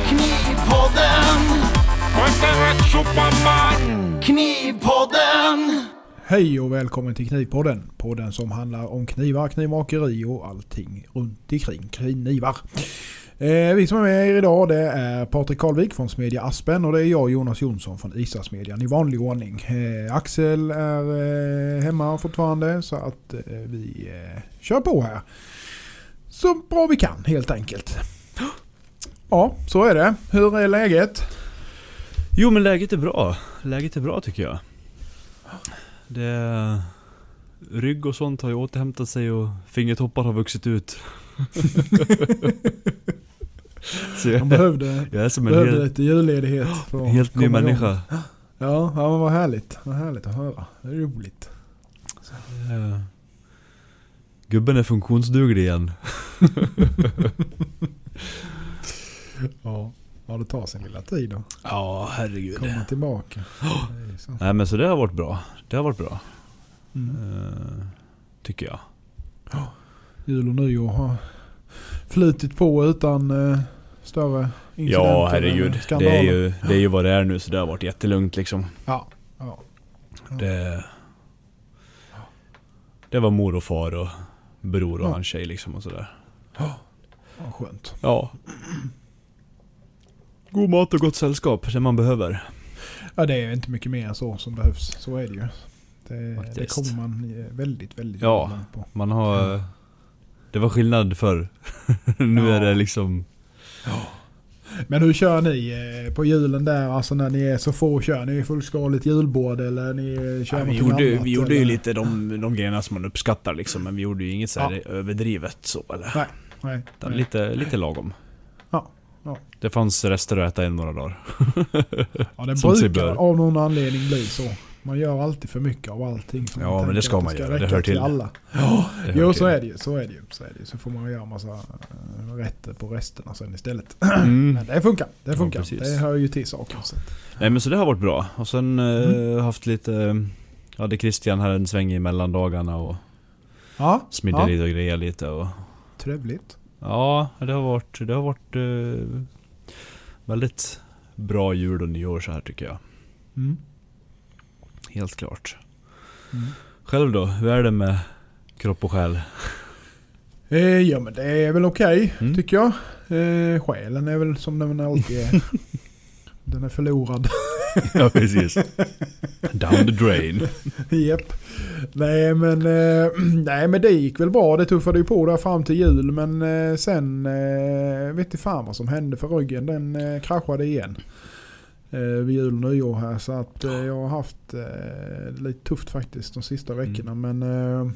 Knivpodden! Knivpodden! Hej och välkommen till Knivpodden. Podden som handlar om knivar, knivmakeri och allting runt omkring knivar. Eh, vi som är med er idag det är Patrik Karlvik från Smedja Aspen och det är jag Jonas Jonsson från Isasmedjan i vanlig ordning. Eh, Axel är eh, hemma fortfarande så att eh, vi eh, kör på här. Så bra vi kan helt enkelt. Ja, så är det. Hur är läget? Jo men läget är bra. Läget är bra tycker jag. Det... Rygg och sånt har ju återhämtat sig och fingertoppar har vuxit ut. Så jag, behövde, jag är som en behövde helt, lite julledighet. för att helt ny igång. människa. Ja, ja men vad härligt. Vad härligt att höra. Det är roligt. Gubben är funktionsduglig igen. Ja, ja det tar sin lilla tid att Ja herregud. komma tillbaka. Så. Nej men så det har varit bra. Det har varit bra. Mm. Eh, tycker jag. Jul och nyår har flutit på utan eh, större incidenter. Ja herregud. Det är, ju, det är ju vad det är nu så det har varit jättelugnt liksom. Ja, ja. Det, det var mor och far och bror och Ja. hans tjej liksom och sådär. ja, skönt. Ja. God mat och gott sällskap, det man behöver. Ja, det är inte mycket mer så som behövs. Så är det ju. Det, det kommer man eh, väldigt, väldigt Ja. på. Man har... Det var skillnad förr. nu Ja. är det liksom... Men hur kör ni eh, på julen där? Alltså när ni är så få, kör ni fullskaligt julbord eller ni kör Ja, vi gjorde, annat, vi gjorde ju eller? lite de, de grejerna som man uppskattar liksom. Men vi gjorde ju inget så här överdrivet så eller. Nej, Nej, nej. lite, lite lagom. Ja, ja. Det fanns rester att äta i några dagar. Ja, det brukar av någon anledning bli så. Man gör alltid för mycket av allting. som Ja, men det ska man göra. Det hör till. alla. Det hör Jo, till. så är det ju. Så är det ju. Så, är det ju. så får man göra massa äh, rätter på resterna sen istället. Mm. Men det funkar. Det Ja, funkar. precis. det hör ju till saken. Så. Nej men så det har varit bra. Och sen eh, Mm. haft lite... eh, Hade Christian här en sväng i mellandagarna och Ja, smidde ja. lite och grejade lite och... trevligt. Ja, det har varit, det har varit eh, väldigt bra jul och nyår så här tycker jag. Mm. Helt klart. Mm. Själv då? Hur är det med kropp och själ? Eh, ja men det är väl okej Mm. tycker jag. Eh, själen är väl som den alltid är. den är förlorad. ja precis. Down the drain. Japp. Nej men, eh, nej men det gick väl bra. Det tuffade ju på där fram till jul. Men eh, sen eh, vet inte fan vad som hände för ryggen. Den eh, kraschade igen. Eh, vid jul och nyår här. Så att eh, jag har haft eh, lite tufft faktiskt de sista veckorna. Men eh,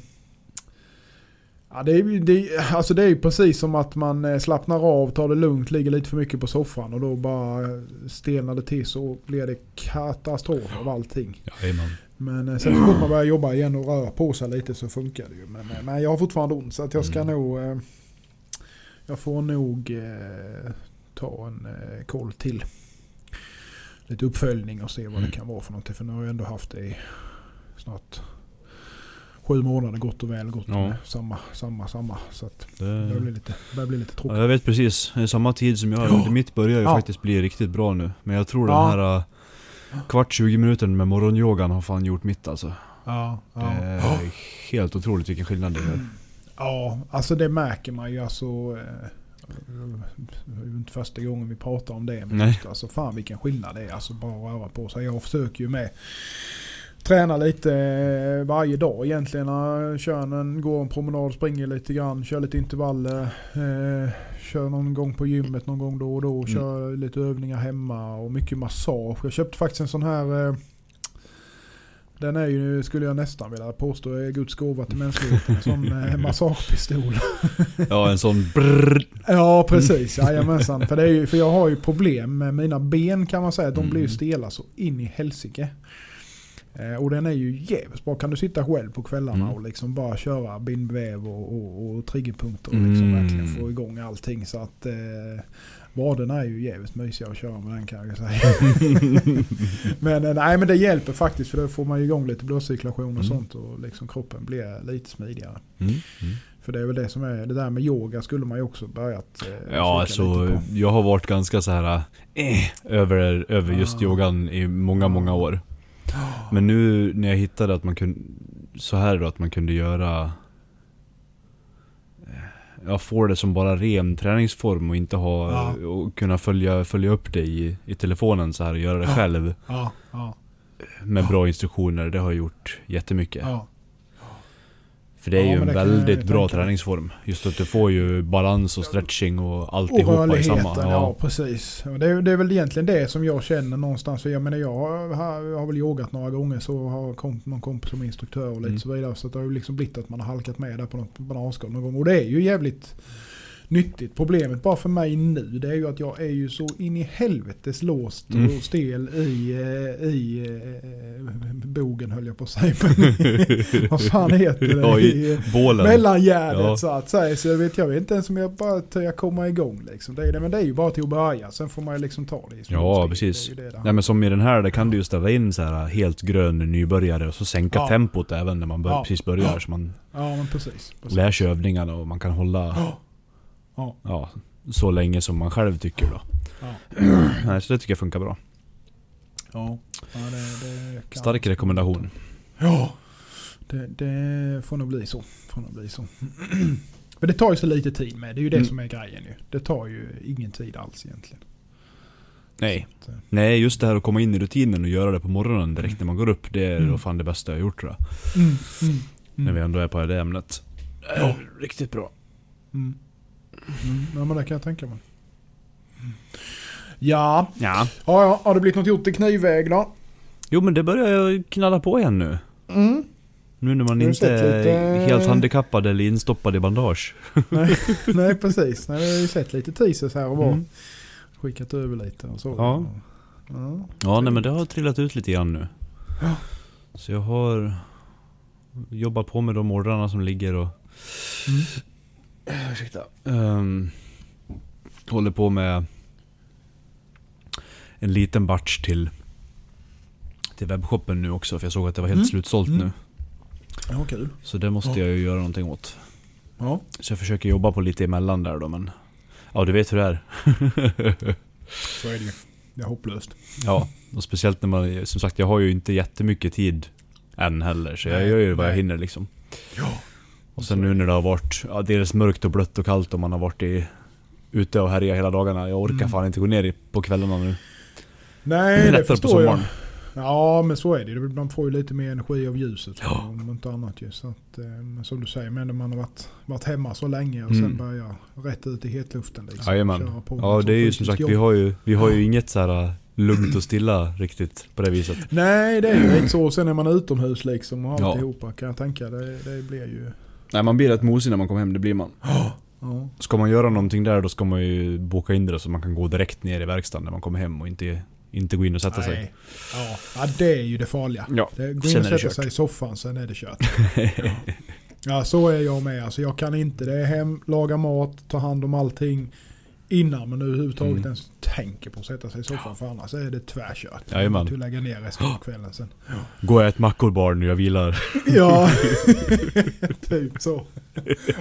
ja, det, är, det, alltså det är precis som att man eh, slappnar av, tar det lugnt, ligger lite för mycket på soffan. Och då bara stelnar det till så blir det katastrof av allting. Jajamän. Men eh, sen så fort man börjar jobba igen och röra på sig lite så funkar det ju. Men, men jag har fortfarande ont så att jag ska Mm. nog... Jag får nog eh, ta en eh, koll till. Lite uppföljning och se vad Mm. det kan vara för någonting. För nu har jag ändå haft det i snart sju månader gott och väl. Gått Ja. med samma, samma, samma. Så att det börjar bli lite, börjar bli lite ja, tråkigt. jag vet precis. Samma tid som jag. Ja. Mitt börjar ju Ja. faktiskt bli riktigt bra nu. Men jag tror Ja. den här eh, kvart 20 minuter med morgonyogan har fan gjort mitt alltså. Ja, Det ja. är helt otroligt vilken skillnad det gör. Ja, alltså det märker man ju alltså. eh, Det är ju inte första gången vi pratar om det. Men Nej. just, alltså fan vilken skillnad det är. Alltså bara att röra på sig. Jag försöker ju med träna lite eh, varje dag egentligen. Kör en, går en promenad, springer lite grann, kör lite intervaller. Eh, kör någon gång på gymmet någon gång då och då. Mm. Kör lite övningar hemma och mycket massage. Jag köpte faktiskt en sån här eh, den är ju, skulle jag nästan vilja påstå, är Guds gåva till mänskligheten. En sån eh, massagepistol. Ja, en sån brrrr. Ja, precis. Jajamensan. För, det är ju, för jag har ju problem med mina ben kan man säga. De Mm. blir ju stela så in i helsike. Eh, och den är ju jävligt bra. Kan du sitta själv på kvällarna Mm. och liksom bara köra bindväv och, och, och triggerpunkter och liksom Mm. verkligen få igång allting. Så att eh, vaderna är ju jävligt mysiga att köra med den kan jag säga. men eh, nej men det hjälper faktiskt för då får man igång lite blodcirkulation och Mm. sånt och liksom kroppen blir lite smidigare. Mm. Mm. För det är väl det som är, det där med yoga skulle man ju också börjat eh, Ja, alltså jag har varit ganska så här eh, över, över just Ah. yogan i många, många år. Men nu när jag hittade att man kunde, så här då, att man kunde göra jag får det som bara ren träningsform och inte ha, Ja. och kunna följa, följa upp det i, i telefonen så här och göra det Ja. själv Ja, med bra instruktioner. Det har gjort jättemycket. ja. För det är Ja, ju en väldigt bra träningsform. Just att du får ju balans och stretching och alltihopa i samma. ja. Ja. precis. Det är, det är väl egentligen det som jag känner någonstans. För jag menar jag har, jag har väl yogat några gånger så har komp, någon kompis som instruktör och lite Mm. så vidare. Så det har ju liksom blivit att man har halkat med där på något bananskal någon gång. Och det är ju jävligt nyttigt. Problemet bara för mig nu det är ju att jag är ju så in i helvetes låst Mm. och stel i, eh, i eh, bogen höll jag på att säga. Vad fan heter det? Ja, I, i bålen. Mellangärdet Ja. så att säga. Så jag vet, jag vet inte ens om jag bara törs komma igång. Liksom. Det är det, men det är ju bara till att börja. Sen får man ju liksom ta det i Ja, precis. Det det det Nej men som i den här, där kan du ju ställa in så här helt grön nybörjare och så sänka Ja. tempot även när man bör, precis börjar. Ja. Så man Ja, men precis. precis. lär sig övningarna och man kan hålla Ja. Ja. så länge som man själv tycker då. Ja. Så det tycker jag funkar bra. Ja. ja det, det kan- Stark rekommendation. Ja. Det, det får nog bli så. Får nog bli så. Men det tar ju så lite tid med. Det är ju det Mm. som är grejen ju. Det tar ju ingen tid alls egentligen. Nej. Så eh, Nej, just det här att komma in i rutinen och göra det på morgonen direkt när man går upp. Det är Mm. då fan det bästa jag har gjort tror jag. Mm, mm, När vi mm, ändå är på det ämnet. Ja. Riktigt bra. Mm. Ja men det kan jag tänka mig. Ja, Ja. Ja, ja, har det blivit något gjort i knivväg då? Jo men det börjar jag knalla på igen nu. Mm. Nu när man inte är lite- helt handikappad eller instoppad i bandage. Nej, nej, precis. Nej, vi har ju sett lite teasers här och var. Mm. Skickat över lite och så. Ja. Ja. Ja nej men det har trillat ut lite grann nu. Ja. Så jag har jobbat på med de ordrarna som ligger och... Mm. Ursäkta. Ehm, håller på med en liten batch till, till webbshoppen nu också. För jag såg att det var helt Mm. slutsålt Mm. nu. ja, kul. Så det måste Ja. jag ju göra någonting åt. Ja. Så jag försöker jobba på lite emellan där då men... Ja du vet hur det är. Så är det ju. Det är hopplöst. Ja, och speciellt när man, som sagt jag har ju inte jättemycket tid än heller. Så jag Nej, gör ju vad jag nej. hinner liksom. Ja. Och sen nu när det har varit ja, dels mörkt och blött och kallt och man har varit i, ute och härjat hela dagarna. Jag orkar Mm. fan inte gå ner i- på kvällarna nu. Nej, Det är det, lättare på förstår jag. sommaren. Ja, men så är det. Man får ju lite mer energi av ljuset. Ja. Om inte annat ju. Så att, eh, men som du säger, men när man har varit, varit hemma så länge och Mm. sen börja rätt ut i hetluften. Liksom, Jajamän. Ja det är ju som sagt, jobb. vi har ju, vi har ju inget så här äh, lugnt och stilla riktigt på det viset. Nej, det är ju lite så. Sen är man utomhus liksom och Ja. alltihopa kan jag tänka. Det, det blir ju... Nej man blir rätt mosig när man kommer hem, det blir man. Ja. Ska man göra någonting där då ska man ju boka in det så man kan gå direkt ner i verkstaden när man kommer hem och inte, inte gå in och sätta sig. Nej. Ja. ja, det är ju det farliga. Ja, Det, gå in sen och sätta sig i soffan, sen är det kört. Ja. ja, så är jag med. Alltså, jag kan inte. Det är hem, laga mat, ta hand om allting innan man överhuvudtaget Mm. ens tänker på att sätta sig i soffan. För annars är det tvärkört. Jajamän. Du lägga ner resten av kvällen sen. Gå och ät mackor bara nu, jag vilar. Ja, typ så.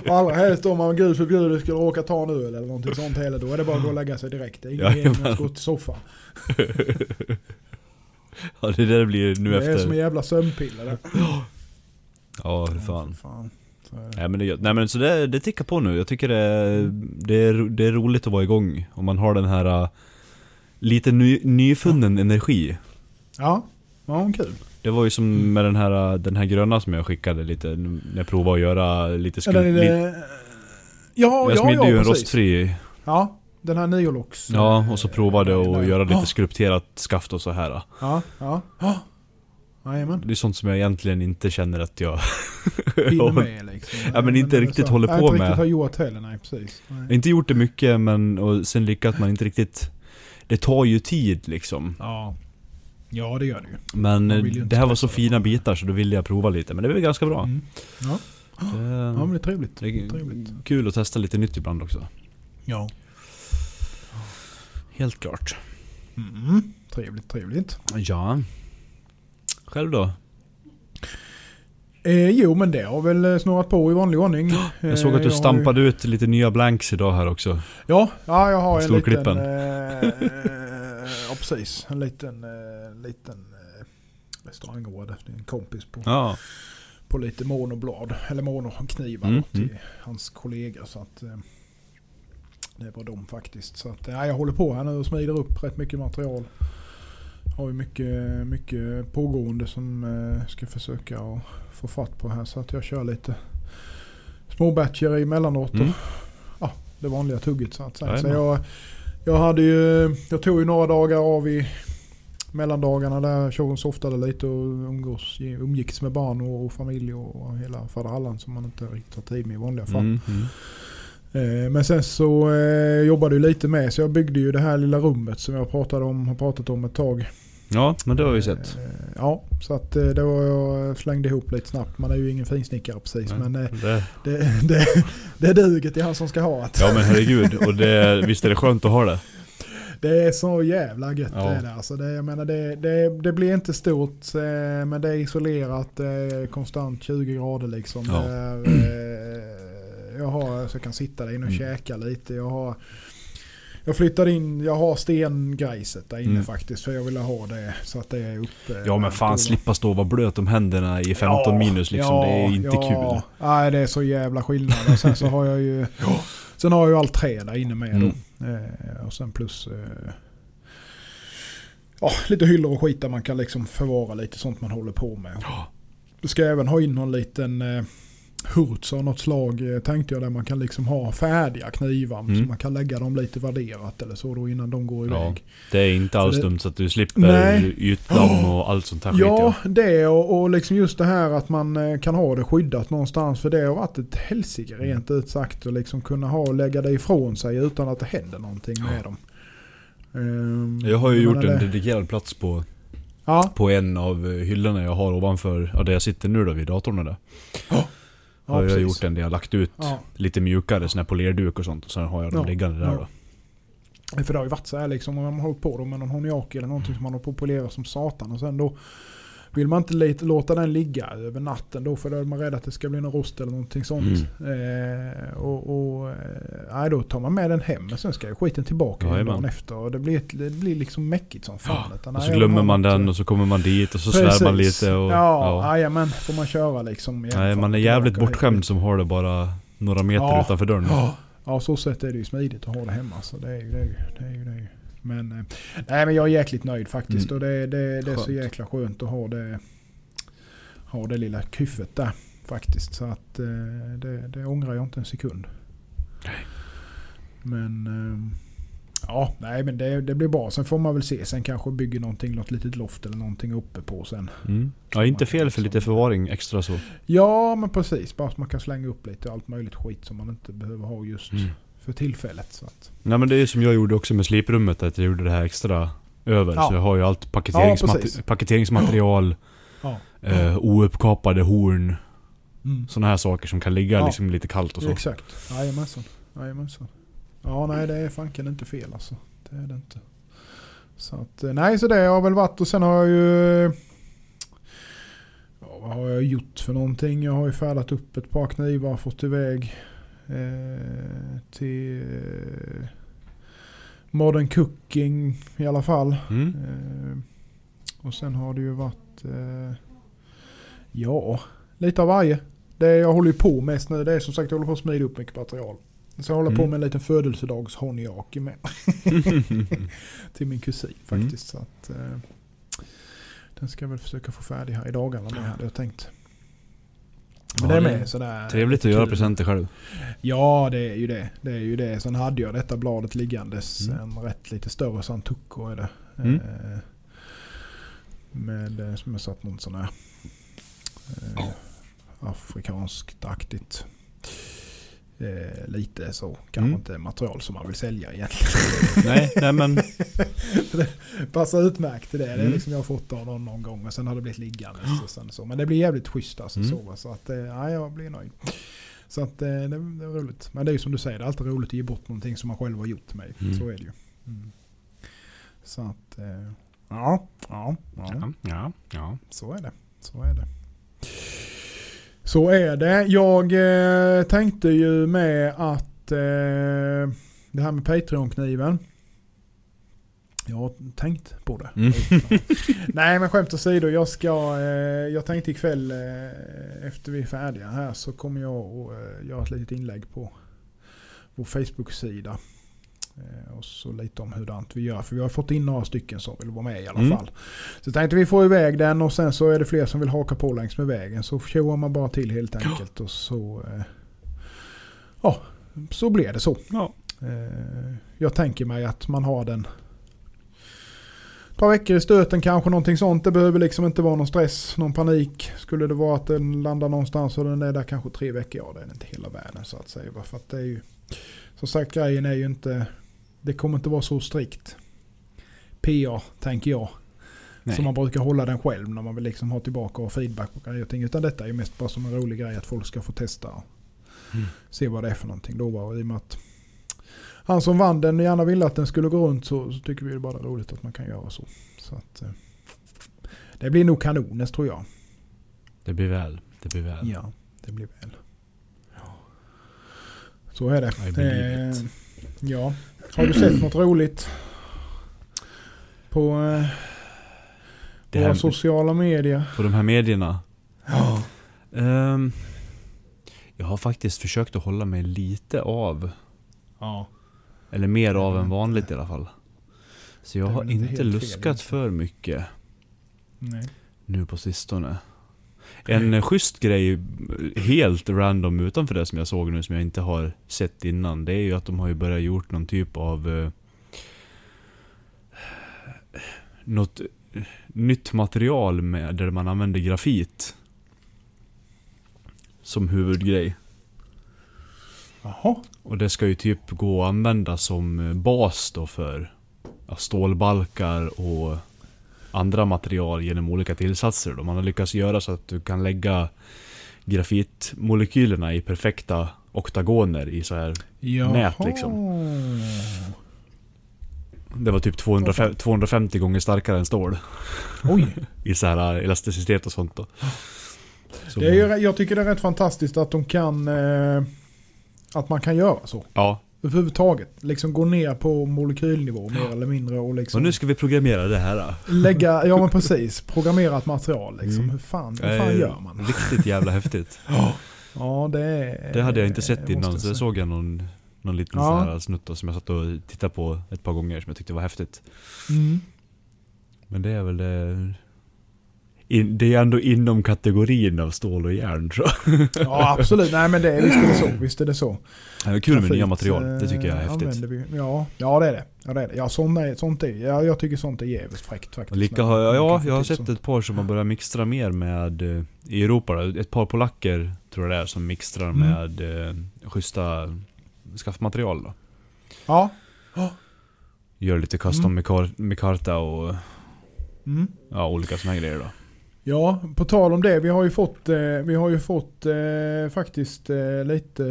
Och allra helst om man gud förbjude skulle råka ta en öl eller någonting sånt heller. Då är det bara att gå och lägga sig direkt. Det är ingen mening att gå till soffan. Ja det är det det blir nu det efter. är som en jävla sömnpiller det. Ja hur fan. Ja, fan. Nej men det, nej, men så det, det tickar på nu. Jag tycker det, det, är, det är roligt att vara igång. Om man har den här äh, lite ny, nyfunnen energi. Ja, ja kul. Det var ju som med den här, äh, den här gröna som jag skickade lite, när jag provade att göra lite Ja, är skulpt. det... Ja, Jag ja, smidde ja, ju en precis. rostfri. Ja, den här Niolox. Ja, och så provade eh, att göra lite Ja, skulpterat skaft och så här. Ja, ja. ja. Jajamän. Det är sånt som jag egentligen inte känner att jag... Hinner med liksom. Ja, men inte är riktigt så. håller på inte med. riktigt har gjort heller, nej precis. Jag har Nej. inte gjort det mycket men, och sen lyckas man inte riktigt... Det tar ju tid liksom. Ja. ja, det gör det ju. Men eh, inte det här var så fina det. bitar så då ville jag prova lite. Men det var väl ganska bra. Mm. Ja. Det, ja, men det är trevligt. det är trevligt. kul att testa lite nytt ibland också. Ja. Helt klart. Mm. Trevligt, trevligt. Ja. Själv då? Eh, jo men det har väl eh, snurrat på i vanlig ordning. Jag såg att Eh, du stampade ut lite nya blanks idag här också. Ju, ja, ja, jag har en liten... Eh, ja precis. En liten, eh, liten eh, är en kompis på, Ja, på lite monoblad. Eller monoknivar Mm, till mm. hans kollegor. Så att, eh, det var de faktiskt. Så att, ja, jag håller på här nu och smider upp rätt mycket material. Har ju mycket, mycket pågående som eh, ska försöka få fatt på här. Så att jag kör lite småbatcher emellanåt. Mm. Och, ja, det vanliga tugget så att säga. Så jag, jag, hade ju, jag tog ju några dagar av i mellandagarna där jag softade lite och umgås, umgicks med barn och, och familj och hela faderallan som man inte riktigt har tid med i vanliga fall. mm, mm. Eh, Men sen så eh, jobbade jag lite med så jag byggde ju det här lilla rummet som jag pratade om, har pratat om ett tag. Ja men det har vi sett. Eh, Ja, så att eh, det var jag slängde ihop lite snabbt. Man är ju ingen finsnickare precis Nej, men eh, det, det, det, det det är han som ska ha det. ja men herregud, och det, visst är det skönt att ha det? Det är så jävla gött Ja. det är det. Alltså det, jag menar det, det, det blir inte stort eh, men det är isolerat. Det är konstant 20 grader liksom. Ja. Är, eh, jag har så jag kan sitta där inne och Mm. käka lite. Jag har jag flyttade in, jag har stengrejset där inne Mm. faktiskt för jag ville ha det så att det är uppe. Ja men fan slippa stå och vara blöt om händerna i 15 minus liksom, det är inte kul. Nej det är så jävla skillnad. Och sen så har jag ju Sen har jag ju allt trä där inne med Mm. då. Eh, och sen plus eh, ja, lite hyllor och skit där man kan liksom förvara lite sånt man håller på med. Ja. Du ska även ha in någon liten eh, hurts av något slag eh, tänkte jag där man kan liksom ha färdiga knivar. Mm. Så man kan lägga dem lite värderat eller så då innan de går Ja. iväg. Det är inte alls dumt så att du slipper Nej. ytdamm och allt sånt här skit Ja, det och, och liksom just det här att man eh, kan ha det skyddat någonstans. För det har varit ett helsike Mm. rent ut sagt. Och liksom kunna ha och lägga det ifrån sig utan att det händer någonting Ja. med dem. Ehm, Jag har ju gjort en det- dedikerad plats på, Ja, på en av eh, hyllorna jag har ovanför, ja där jag sitter nu då vid datorn där. Ja har jag precis. gjort en jag lagt ut Ja. lite mjukare sån här polerduk och sånt. Och sen har jag dem Ja, liggande där ja. då. För det har ju varit så här liksom om man har hållit på med någon honiaki eller någonting som man har på att polera som satan. Och sen då vill man inte låta den ligga över natten då för då är man rädd att det ska bli någon rost eller någonting sånt. Eh, och och eh, då tar man med den hem men sen ska ju skiten tillbaka Jajamän. dagen efter. Och det blir, ett, det blir liksom mäckigt som fan. Utan, Och så glömmer man den och så kommer man dit och så svär man lite och... ja, jajamän. Får man köra liksom. Nej, man är jävligt bortskämd som har det bara några meter Ja. utanför dörren. Ja, ja, så sätt är det ju smidigt att ha det hemma. Så det är ju det. Är ju, det, är ju, det är ju. Men, eh, nej, men jag är jäkligt nöjd faktiskt. Mm. Och det, det, det är så jäkla skönt att ha det, ha det lilla kyffet där faktiskt. Så att eh, det, det ångrar jag inte en sekund. Men eh, ja, nej men det, det blir bra. Sen får man väl se. Sen kanske bygger någonting, något litet loft eller någonting uppe på sen. Mm. Ja, inte fel för lite förvaring extra så. Ja, men precis. Bara så man kan slänga upp lite allt möjligt skit som man inte behöver ha just Mm. För tillfället. Så att. Nej men det är som jag gjorde också med sliprummet, att jag gjorde det här extra över. Ja. Så jag har ju allt Ja, paketeringsmat- precis. paketeringsmaterial, Ja. eh, ouppkapade horn, Mm. sådana här saker som kan ligga Ja. liksom lite kallt och så. Exakt. Jajamensan. Jajamensan. Ja, nej det är fanken inte fel alltså. Det är det inte. Så att, eh, nej så det har väl varit och sen har jag ju... Ja, vad har jag gjort för någonting? Jag har ju färdat upp ett par knivar, fått iväg till eh, Modern Cooking i alla fall. Mm. Eh, och sen har det ju varit, eh, ja, lite av varje. Det jag håller på mest nu, det är som sagt jag håller på att smida upp mycket material. Så jag håller på Mm. med en liten födelsedags honjaki med. till min kusin Mm. faktiskt. Så att, eh, den ska jag väl försöka få färdig här i dagarna med hade jag tänkt. Men Ja, det är med är sådär. Trevligt att göra presenter själv. Ja, det är ju det. Det är ju det. Sen hade jag detta bladet liggandes. Mm. En rätt lite större Santucco är det. Mm. Eh, med, eh, som jag satt någon sån här eh, afrikanskt-aktigt. Eh, lite så. Kanske Mm. inte material som man vill sälja egentligen. nej, nej men... Passar utmärkt till det. Det är Mm. liksom jag har fått av någon, någon gång och sen har det blivit liggandes. Och sen så. Men det blir jävligt schysst alltså. Mm. Så, så att, eh, ja, jag blir nöjd. Så att eh, det, det är roligt. Men det är ju som du säger, det är alltid roligt att ge bort någonting som man själv har gjort med. Mm. Så är det ju. Mm. Så att, eh, ja, ja, Ja, ja, ja. så är det. Så är det. Så är det. Jag eh, tänkte ju med att eh, det här med Patreon-kniven. Jag har tänkt på det. Mm. Nej men skämt åsido, jag ska, eh, jag tänkte ikväll eh, efter vi är färdiga här så kommer jag att eh, göra ett litet inlägg på vår Facebook-sida. Eh, och så lite om hurdant vi gör. För vi har fått in några stycken som vill vara med i alla Mm. fall. Så tänkte vi få iväg den och sen så är det fler som vill haka på längs med vägen. Så tjoar man bara till helt enkelt och så... Eh, ja, så blir det så. Ja. Eh, jag tänker mig att man har den ett par veckor i stöten kanske någonting sånt. Det behöver liksom inte vara någon stress, någon panik. Skulle det vara att den landar någonstans och den är där kanske tre veckor, ja det är inte hela världen så att säga. För att det är ju, som sagt grejen är ju inte, det kommer inte vara så strikt. PA tänker jag. Nej. Som man brukar hålla den själv när man vill liksom ha tillbaka och feedback på grejer och ting. Utan detta är ju mest bara som en rolig grej att folk ska få testa och Mm. se vad det är för någonting. Då var i och med att han som vann den gärna ville att den skulle gå runt så, så tycker vi det är bara roligt att man kan göra så. så att, eh, det blir nog kanonens tror jag. Det blir väl. Det blir väl. Ja, det blir väl. Så är det. Eh, ja. Har du sett något roligt? På eh, Det våra här, sociala medier? på de här medierna. Ja. Ehm, jag har faktiskt försökt att hålla mig lite av. ja. Eller mer av än vanligt i alla fall. Så jag har inte helt fel luskat egentligen. för mycket Nej. nu på sistone. En eh, schysst grej, helt random utanför det som jag såg nu, som jag inte har sett innan. Det är ju att de har ju börjat gjort någon typ av... Eh, något nytt material med, där man använder grafit. Som huvudgrej. Jaha. Och det ska ju typ gå att använda som eh, bas då för ja, stålbalkar och andra material genom olika tillsatser. Då. Man har lyckats göra så att du kan lägga grafitmolekylerna i perfekta oktagoner i så här. Jaha. Nät, liksom. Det var typ 250, 250 gånger starkare än stål. Oj. I så här eh, elasticitet och sånt då. Så Det är jag tycker det är rätt fantastiskt att de kan... Eh, att man kan göra så. Ja, Överhuvudtaget. Liksom gå ner på molekylnivå mer eller mindre och liksom nu ska vi programmera det här. Då. lägga, ja men precis, programmerat material liksom. Mm. Hur fan, hur fan Eh, gör man? Riktigt jävla häftigt. Ja det är... Det hade jag inte sett innan, jag så det säga. såg jag någon, någon liten Ja. sån här snutt då, som jag satt och tittade på ett par gånger som jag tyckte var häftigt. Mm. Men det är väl det... In, det är ändå inom kategorin av stål och järn tror jag. Ja absolut, nej men det, visst är det så. Visst är det så. Det är kul med nya material, det tycker jag är eh, häftigt. Vi, ja, ja det är det. Ja, det, är det. ja sånt, är, sånt är, ja, jag tycker sånt är jävligt fräckt faktiskt. Lika har, ja, jag har sett ett par som har börjat mixtra mer med, eh, i Europa ett par polacker tror jag det är som mixtrar Mm. med eh, schyssta skaffmaterial då. Ja. Gör lite custom Mm. med karta och Mm. ja, olika såna här grejer då. Ja, på tal om det. Vi har ju fått, eh, vi har ju fått eh, faktiskt eh, lite...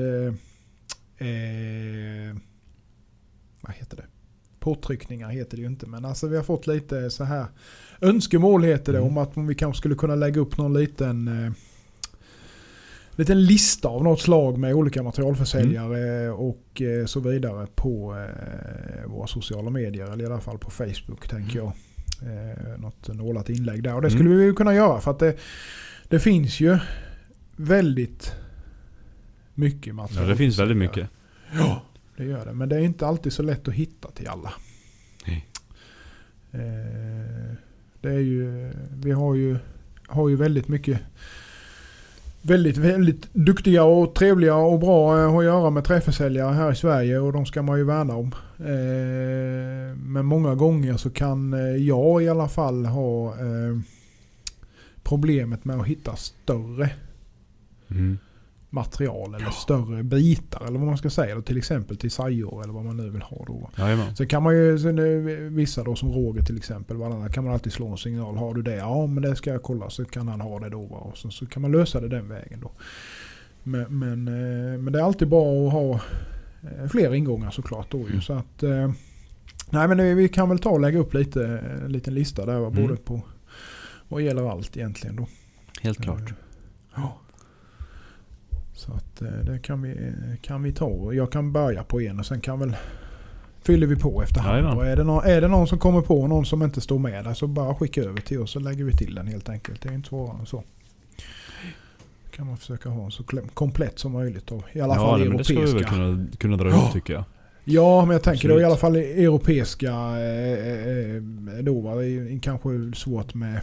Eh, vad heter det? Påtryckningar heter det ju inte. Men alltså vi har fått lite så här önskemål heter det. Mm. Om att vi kanske skulle kunna lägga upp någon liten... Eh, liten lista av något slag med olika materialförsäljare och eh, så vidare på eh, våra sociala medier. Eller i alla fall på Facebook tänker jag. Eh, något nålat inlägg där. Och det skulle Mm. vi ju kunna göra för att det, det finns ju väldigt mycket material. Ja, det finns väldigt mycket. Ja, det gör det. Men det är inte alltid så lätt att hitta till alla. Nej. Eh, det är ju, vi har ju, har ju väldigt mycket väldigt, väldigt duktiga och trevliga och bra eh, att göra med träförsäljare här i Sverige och de ska man ju värna om. Eh, men många gånger så kan eh, jag i alla fall ha eh, problemet med att hitta större Mm material eller större bitar eller vad man ska säga. Då, till exempel till sajor eller vad man nu vill ha då. Jajamän. Sen kan man ju, sen vissa då som Roger till exempel, varandra, kan man alltid slå en signal. Har du det? Ja men det ska jag kolla så kan han ha det då. Va? Och så, så kan man lösa det den vägen då. Men, men, eh, men det är alltid bra att ha eh, fler ingångar såklart då ju. Mm. Så att, eh, nej men vi kan väl ta och lägga upp lite, en liten lista där va? Mm. både på vad gäller allt egentligen då. Helt klart. Ja. Så att eh, det kan vi, kan vi ta. Jag kan börja på en och sen kan väl fyller vi på efterhand. Och är, det någon, är det någon som kommer på någon som inte står med där så bara skicka över till oss så lägger vi till den helt enkelt. Det är inte svårare än så. kan man försöka ha en så komplett som möjligt då. I alla Ja, fall nej, men det ska europeiska. vi väl kunna, kunna dra Ja. upp tycker jag. Ja, men jag tänker då i Absolut. alla fall europeiska eh, eh, då va. Det kanske svårt med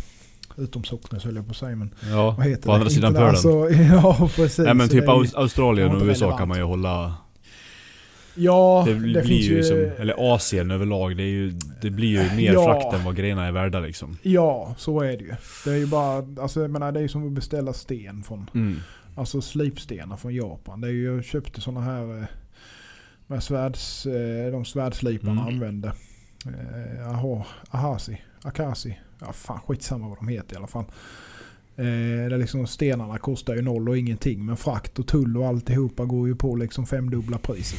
utomsocknes höll jag på att säga. Men Ja, vad heter på andra det? sidan Inte- pölen. Alltså, ja, precis. Nej men typ är Australien och USA relevant. kan man ju hålla... Ja, Det, det, finns ju som, eller Asien överlag, det, ju, det blir ju mer Ja. frakt än vad grejerna är värda liksom. Ja, så är det ju. Det är ju bara, alltså jag menar det är ju som att beställa sten från, Mm. alltså slipstenar från Japan. Det är ju, jag köpte sådana här, eh, med svärds, eh, de svärdsliparna Mm. använde. Eh, aha, ahasi, akasi, ja fan skitsamma vad de heter i alla fall. Eh, det är liksom stenarna kostar ju noll och ingenting men frakt och tull och alltihopa går ju på liksom femdubbla priset.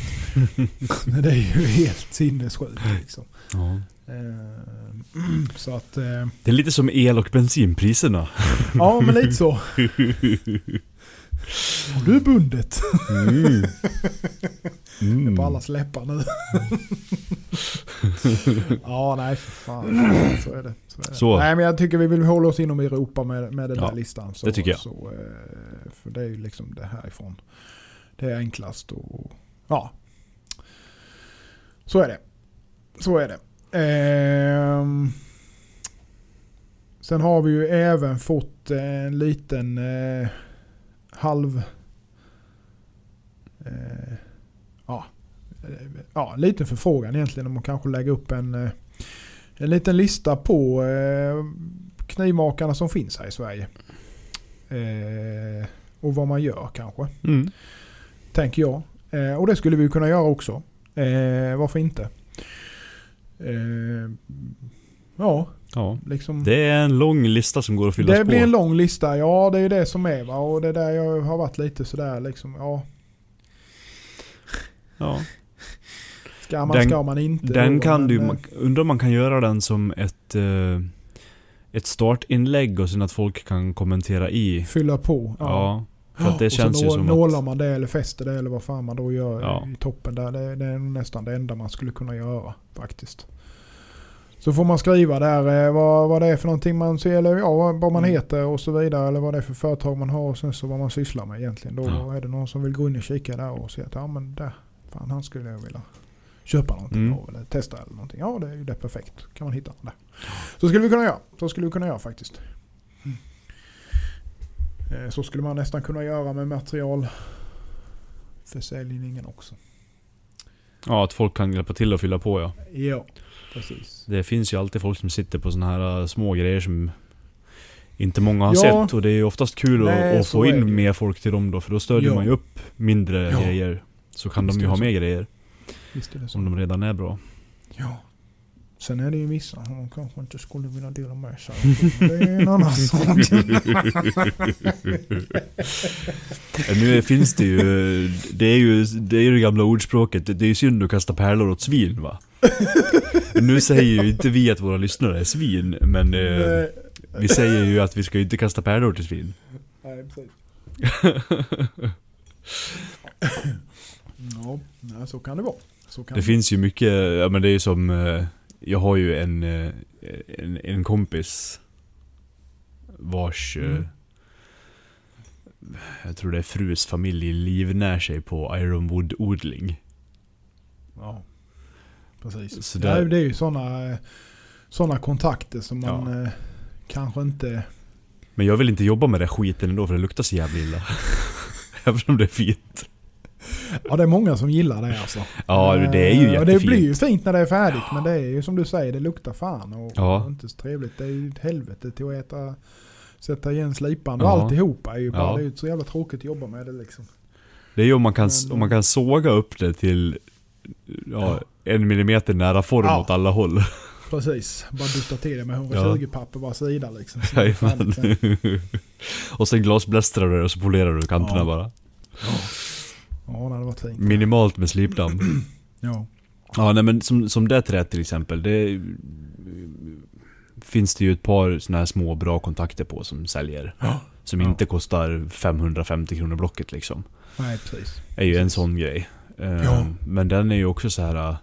det är ju helt sinnessjukt liksom. Ja. Eh, så att, eh, Det är lite som el och bensinpriserna. ja men lite så. Har du bundet? Mm. Mm. På allas läppar nu. ja, nej för fan. Så är det. Så. Nej men jag tycker vi vill hålla oss inom Europa med, med den Ja, där listan. Så, det tycker jag. Så, eh, för det är ju liksom det härifrån. Det är enklast och ja. Så är det. Så är det. Ehm, sen har vi ju även fått en liten eh, halv... Eh, ja, eh, ja, en liten förfrågan egentligen om man kanske lägger upp en, eh, en liten lista på eh, knivmakarna som finns här i Sverige. Eh, och vad man gör kanske, Mm. tänker jag. Eh, och det skulle vi kunna göra också. Eh, varför inte? Eh, ja, Ja. liksom. Det är en lång lista som går att fyllas Det på. blir en lång lista, ja det är ju det som är va. Och det är där jag har varit lite sådär liksom, ja. Ja. Ska man, Den- ska man inte? Den då, kan men, du, man- undrar om man kan göra den som ett, eh, ett startinlägg och sen att folk kan kommentera i. Fylla på. Ja. För att det och känns så ju som nålar att... man det eller fäster det eller vad fan man då gör Ja. i toppen där. Det, det är nästan det enda man skulle kunna göra faktiskt. Så får man skriva där eh, vad, vad det är för någonting man ser, eller ja, vad, vad man Mm. heter och så vidare. Eller vad det är för företag man har och sen så vad man sysslar med egentligen. Då Ja. är det någon som vill gå in och kika där och se att ja men där, fan han skulle jag vilja köpa någonting Mm. av eller testa eller någonting. Ja det är ju det perfekt. Kan man hitta där. Så skulle vi kunna göra. Så skulle vi kunna göra faktiskt. Eh, Så skulle man nästan kunna göra med materialförsäljningen också. Ja, att folk kan hjälpa till att fylla på ja. Ja, precis. Det finns ju alltid folk som sitter på såna här äh, små grejer som inte många har Ja. sett. Och det är ju oftast kul Nej, att, få det in mer folk till dem då. För då stödjer Ja. man ju upp mindre Ja. grejer. Så kan Visst de ju det ha mer grejer. Visst är det så. Om de redan är bra. Ja. Sen är det ju vissa som kanske inte skulle vilja dela med sig. Det är en annan sak. nu finns det ju, det är ju det, är ju det gamla ordspråket, det är ju synd att kasta pärlor åt svin va? nu säger ju inte vi att våra lyssnare är svin, men eh, vi säger ju att vi ska inte kasta pärlor till svin. Nej, precis. Ja, så kan det vara. Det finns ju mycket, ja men det är ju som, eh, jag har ju en, eh, en, en kompis vars, eh, Mm. jag tror det är frus familj livnär sig på ironwood-odling. Ja, precis. Så där- det är ju sådana såna kontakter som man eh, kanske inte... Men jag vill inte jobba med den skiten ändå för det luktar så jävla illa. Även om det är fint. Ja, det är många som gillar det alltså. Ja, det är ju Eh, Och det jättefint. blir ju fint när det är färdigt. Men det är ju som du säger, det luktar fan och, Ja. och inte så trevligt. Det är ju ett helvete till att äta, sätta igen slipan och Ja. alltihopa. Är ju bara, Ja. Det är ju så jävla tråkigt att jobba med det liksom. Det är ju om man kan, om man kan såga upp det till ja, en millimeter nära form Ja. åt alla håll. Precis, bara dutta till det med 120 papper var sida liksom. Sen- och sen glasblästrar du det och så polerar du kanterna Ja. bara. Ja, det hade varit fint. Minimalt med slipdamm. Ja. Ja nej men som, som det träet till exempel, det finns det ju ett par såna här små bra kontakter på som säljer. Ja. Som Ja. inte kostar 550 kronor blocket liksom. Nej, precis. är ju en Precis. sån grej. Eh, Ja. Men den är ju också så här. eh,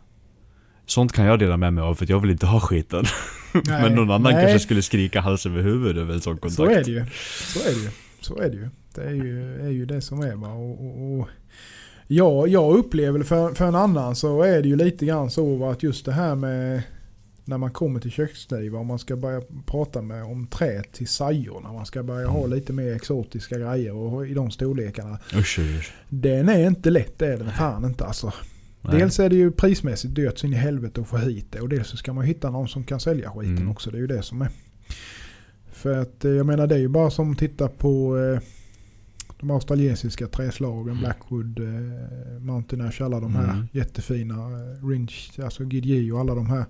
Sånt kan jag dela med mig av för att jag vill inte ha skiten. Nej, Men någon annan nej. kanske skulle skrika hals över huvud över en sån kontakt. Så är det ju. Så är det ju. Så är det ju. Det är ju, är ju det som är. Och, och, och, ja, jag upplever för, för en annan så är det ju lite grann så att just det här med när man kommer till köksknivar och man ska börja prata med om trä till sajor. När man ska börja ha lite mer exotiska grejer och i de storlekarna. Usch, usch. Den är inte lätt det är den fan inte alltså. Nej. Dels är det ju prismässigt dyrt in i helvete att få hit det och dels så ska man hitta någon som kan sälja skiten Mm. också. Det är ju det som är. För att eh, jag menar det är ju bara som att titta på eh, de australiensiska träslagen, Blackwood, eh, Mountain Ash, alla de här Mm. jättefina. Eh, Rinch, alltså GDG och alla de här.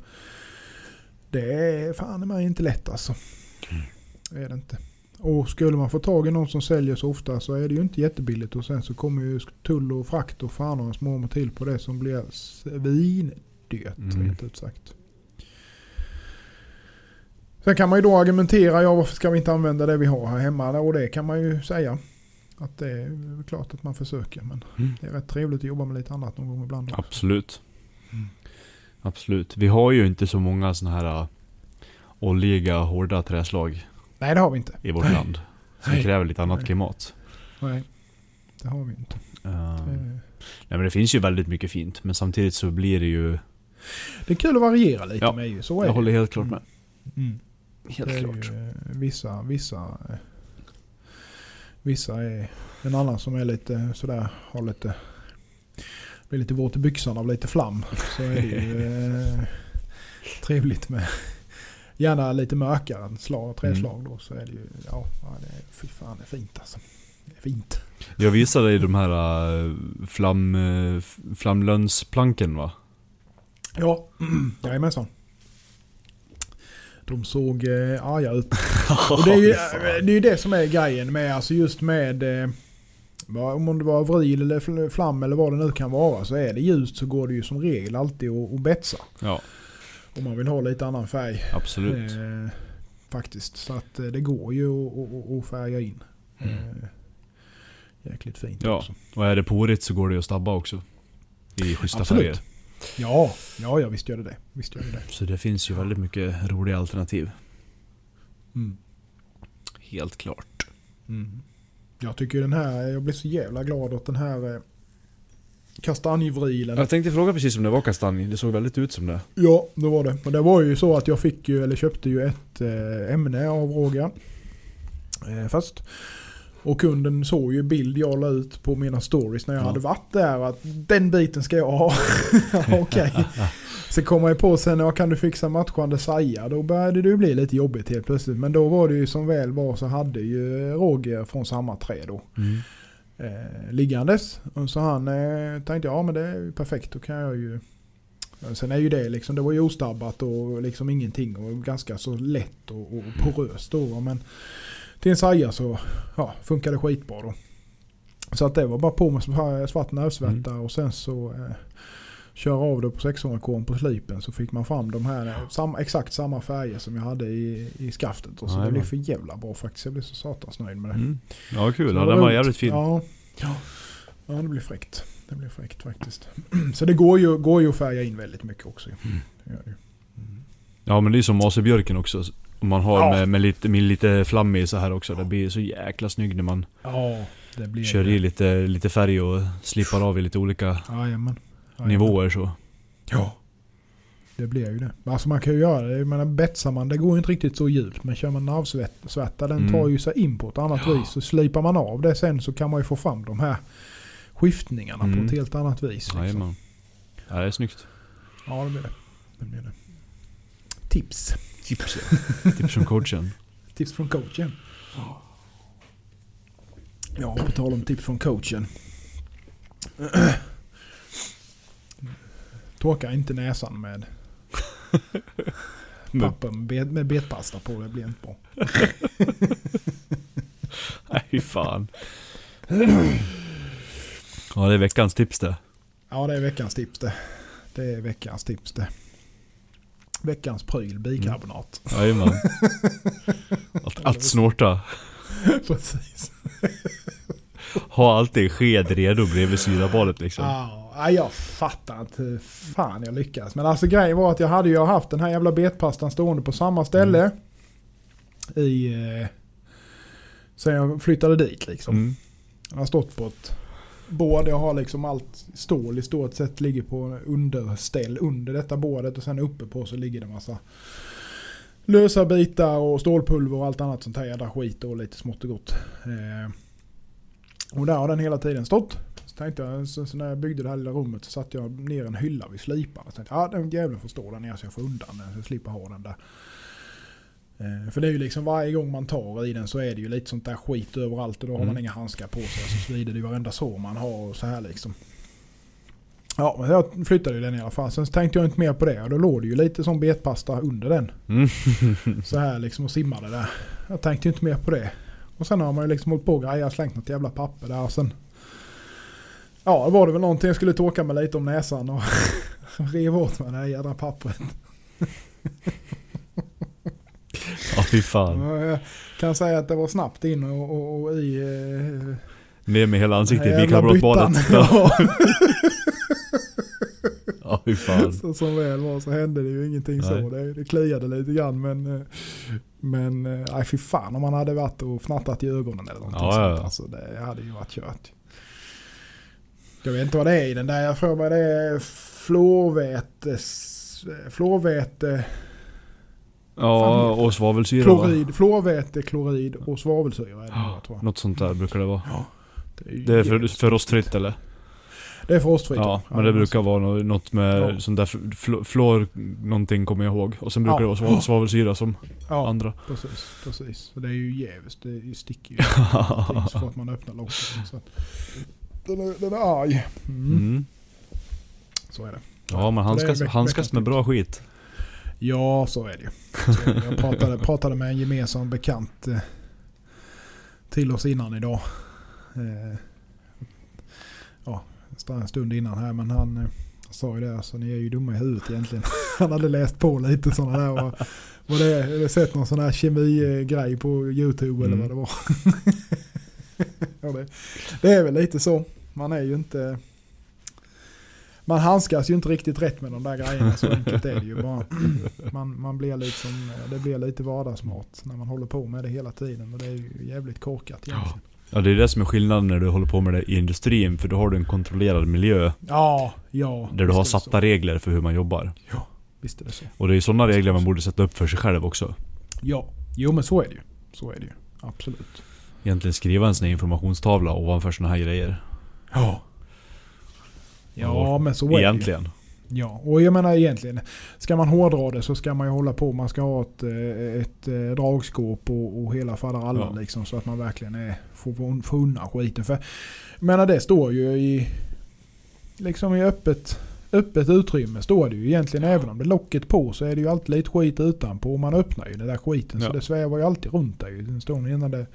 Det är fan i mig inte lätt alltså. Mm. Det är det inte. Och skulle man få tag i någon som säljer så ofta så är det ju inte jättebilligt och sen så kommer ju tull och frakt och fan och hans mormor till på det som blir svindyrt Mm. rent ut sagt. Sen kan man ju då argumentera, ja varför ska vi inte använda det vi har här hemma? Och det kan man ju säga. Att det är klart att man försöker men Mm. det är rätt trevligt att jobba med lite annat någon gång ibland. också. Absolut. Mm. Absolut. Vi har ju inte så många såna här uh, oljiga, hårda träslag Nej det har vi inte. i vårt Nej. land. Som Nej. kräver lite annat Nej. klimat. Nej, det har vi inte. Uh, Det, nej men det finns ju väldigt mycket fint. Men samtidigt så blir det ju... det är kul att variera lite Ja, med ju. Så är Jag det. håller helt klart med. Mm. Helt klart. Ju, eh, vissa, vissa, eh, vissa är en annan som är lite sådär, har lite, blir lite våt i byxan av lite flam. Så är det ju eh, trevligt med, gärna lite mörkare slag, träslag då. Så är det ju, ja, det är, fy fan det är fint alltså. Det är fint. Jag visade dig de här uh, flam, uh, flamlönsplanken va? Ja, jajamensan. De såg eh, arga ut. Och det är ju det, är ju det som är grejen med, alltså just med eh, om det var vril eller fl- flam eller vad det nu kan vara. Så är det ljust så går det ju som regel alltid att, att betsa. Ja, Om man vill ha lite annan färg. absolut. Eh, faktiskt. Så att eh, det går ju att, färga in. Mm. Eh, jäkligt fint Ja. också. Och är det porigt så går det att stabba också. I schyssta Absolut. färger. Ja, ja, ja visst gör det det. Visst gör det det. Så det finns ju väldigt mycket roliga alternativ. Mm. Helt klart. Mm. Jag tycker den här, jag blir så jävla glad åt den här eh, kastanjevrilen. Jag tänkte fråga precis om det var kastanj. Det såg väldigt ut som det. Ja, det var det. Och det var ju så att jag fick ju, eller köpte ju ett eh, ämne av Roger. Eh, först. Och kunden såg ju bild jag la ut på mina stories när jag Ja. hade varit där. Att den biten ska jag ha. Okej. Så kom jag på sen, ja, kan du fixa matchande saja? Då började det bli lite jobbigt helt plötsligt. Men då var det ju som väl var så hade ju Roger från samma trä då. Mm. eh, liggandes. Och så han eh, tänkte ja men det är ju perfekt, då kan jag ju... Sen är ju det liksom, det var ju ostabbat och liksom ingenting och ganska så lätt och, och poröst då. Men till en saja så ja, funkar det skitbra då. Så att det var bara på med sva- svart nervsvärta och sen så eh, köra av det på 600 korn på slipen så fick man fram de här, eh, sam, exakt samma färger som jag hade i, i skaftet. Och så det Jajamän. blev för jävla bra faktiskt. Jag blev så satans nöjd med det. Mm. Ja, kul. Så Ja, det den var jävligt fin. Ja, ja. ja det blir fräckt. Det blir fräckt faktiskt. Så det går ju, går ju att färga in väldigt mycket också. Mm. Det det. Ja, men det är som Asebjörken också. Om man har Ja. med, med, lite, med lite flam i så här också. Det blir så jäkla snygg när man Ja, det blir kör i lite, lite färg och slipar av i lite olika Jajamän. Jajamän. nivåer så. Ja. Det blir ju det. Alltså man kan ju göra det. Jag menar betsar man, det går ju inte riktigt så djupt. Men kör man nervsvärta, den Mm. tar ju sig in på ett annat Ja. vis. Så slipar man av det sen så kan man ju få fram de här skiftningarna på Mm. ett helt annat vis. Liksom. Jajamän. Ja, det är snyggt. Ja, det blir det. det, blir det. Tips. Tips ja. Tips från coachen. Tips från coachen. Ja, på tal om tips från coachen. Torka inte näsan med papper med, med betpasta på. Det blir inte bra. Nej, fan. Ja, det är veckans tips det. Ja, det är veckans tips det. Det är veckans tips det. Veckans pryl, bikarbonat. Jajamän. Att, att snorta. Precis. Ha alltid sked redo bredvid syrabadet liksom. Ja, ja, jag fattar inte hur fan jag lyckades. Men alltså grejen var att jag hade ju haft den här jävla betpastan stående på samma ställe. I... Eh, sen jag flyttade dit liksom. Mm. Den har stått på ett bord. Jag har liksom allt stål i stort sett ligger på underställ under detta bordet. Och sen uppe på så ligger det massa lösa bitar och stålpulver och allt annat sånt här jävla skit och lite smått och gott. Eh, och där har den hela tiden stått. Så tänkte jag, så, så när jag byggde det här lilla rummet så satte jag ner en hylla vid sliparna. Så tänkte jag, ah, den jäveln får stå där nere så jag får undan den. Så jag slipper ha den där. Eh, för det är ju liksom varje gång man tar i den så är det ju lite sånt där skit överallt och då har Mm. man inga handskar på sig. Så svider det ju varenda sår man har och så här liksom. Ja, men jag flyttade ju den i alla fall. Sen tänkte jag inte mer på det och då låg det ju lite som betpasta under den. Mm. Så här liksom och simmade där. Jag tänkte ju inte mer på det. Och sen har man ju liksom hållit på och grejat, slängt något jävla papper där och sen... Ja, det var det väl någonting jag skulle torka mig lite om näsan och rev åt mig det här jädra pappret. Fy fan. Jag kan säga att det var snabbt in och, och, och i... Eh, Ner med hela ansiktet i den här jävla bikarbonatbadet. byttan. Ja. Ja, fy fan. så, som väl var så hände det ju ingenting så. Nej. Det, det kliade lite grann men... eh, Men eh, nej fy fan om man hade varit och fnattat i ögonen eller någonting Ja, sånt. ja. Alltså det hade ju varit kört. Jag vet inte vad det är i den där. Jag får mig det är fluorvätes... Fluorväte... Ja och svavelsyra va? Klorid. Fluorväte, klorid och svavelsyra är det jag tror jag. Något sånt där brukar det vara. Det är, Det är för, för rostfritt eller? Det är för rostfritt. Ja, men det brukar vara nå- något med Ja. sånt där fl- flor, någonting kommer jag ihåg. Och sen brukar Ja. det vara sva- svavelsyra som Ja, andra. precis. precis. Så det är ju jävligt. Det sticker ju så fort man öppnar locket. Så den, är, den är arg. Mm. Mm. Så är det. Ja man handskas, handskas med bra skit. Ja, så är det ju. Så. Jag pratade, pratade med en gemensam bekant eh, till oss innan idag. Eh, ja, en stund innan här. Men han eh, sa ju det, alltså ni är ju dumma i huvudet egentligen. Han hade läst på lite sådana där. Vad, vad det eller sett någon sån här kemigrej på YouTube eller Mm. vad det var. ja, det, det är väl lite så. Man är ju inte... Man handskas ju inte riktigt rätt med de där grejerna. Så enkelt är det ju bara. Man, man blir liksom, det blir lite vardagsmat när man håller på med det hela tiden. Och det är ju jävligt korkat egentligen. Ja det är det som är skillnaden när du håller på med det i industrin. För då har du en kontrollerad miljö. Ja, ja. Där du har så. satta regler för hur man jobbar. Visst är det så. Och det är sådana regler man borde sätta upp för sig själv också. Ja, jo men så är det ju. Så är det ju. Absolut. Egentligen skriva en sån här informationstavla ovanför såna här grejer. Ja. Ja, Ja, men så är det. Egentligen. Ja, och jag menar egentligen. Ska man hårdra det så ska man ju hålla på. Man ska ha ett, eh, ett eh, dragskåp och, och hela faderallan Ja. liksom. Så att man verkligen är, får, får undan skiten. För menar det står ju i liksom i öppet, öppet utrymme står det ju egentligen. Även om det är locket på så är det ju alltid lite skit utanpå. Och man öppnar ju den där skiten. Så Ja. det svävar ju alltid runt där ju. Den står innan det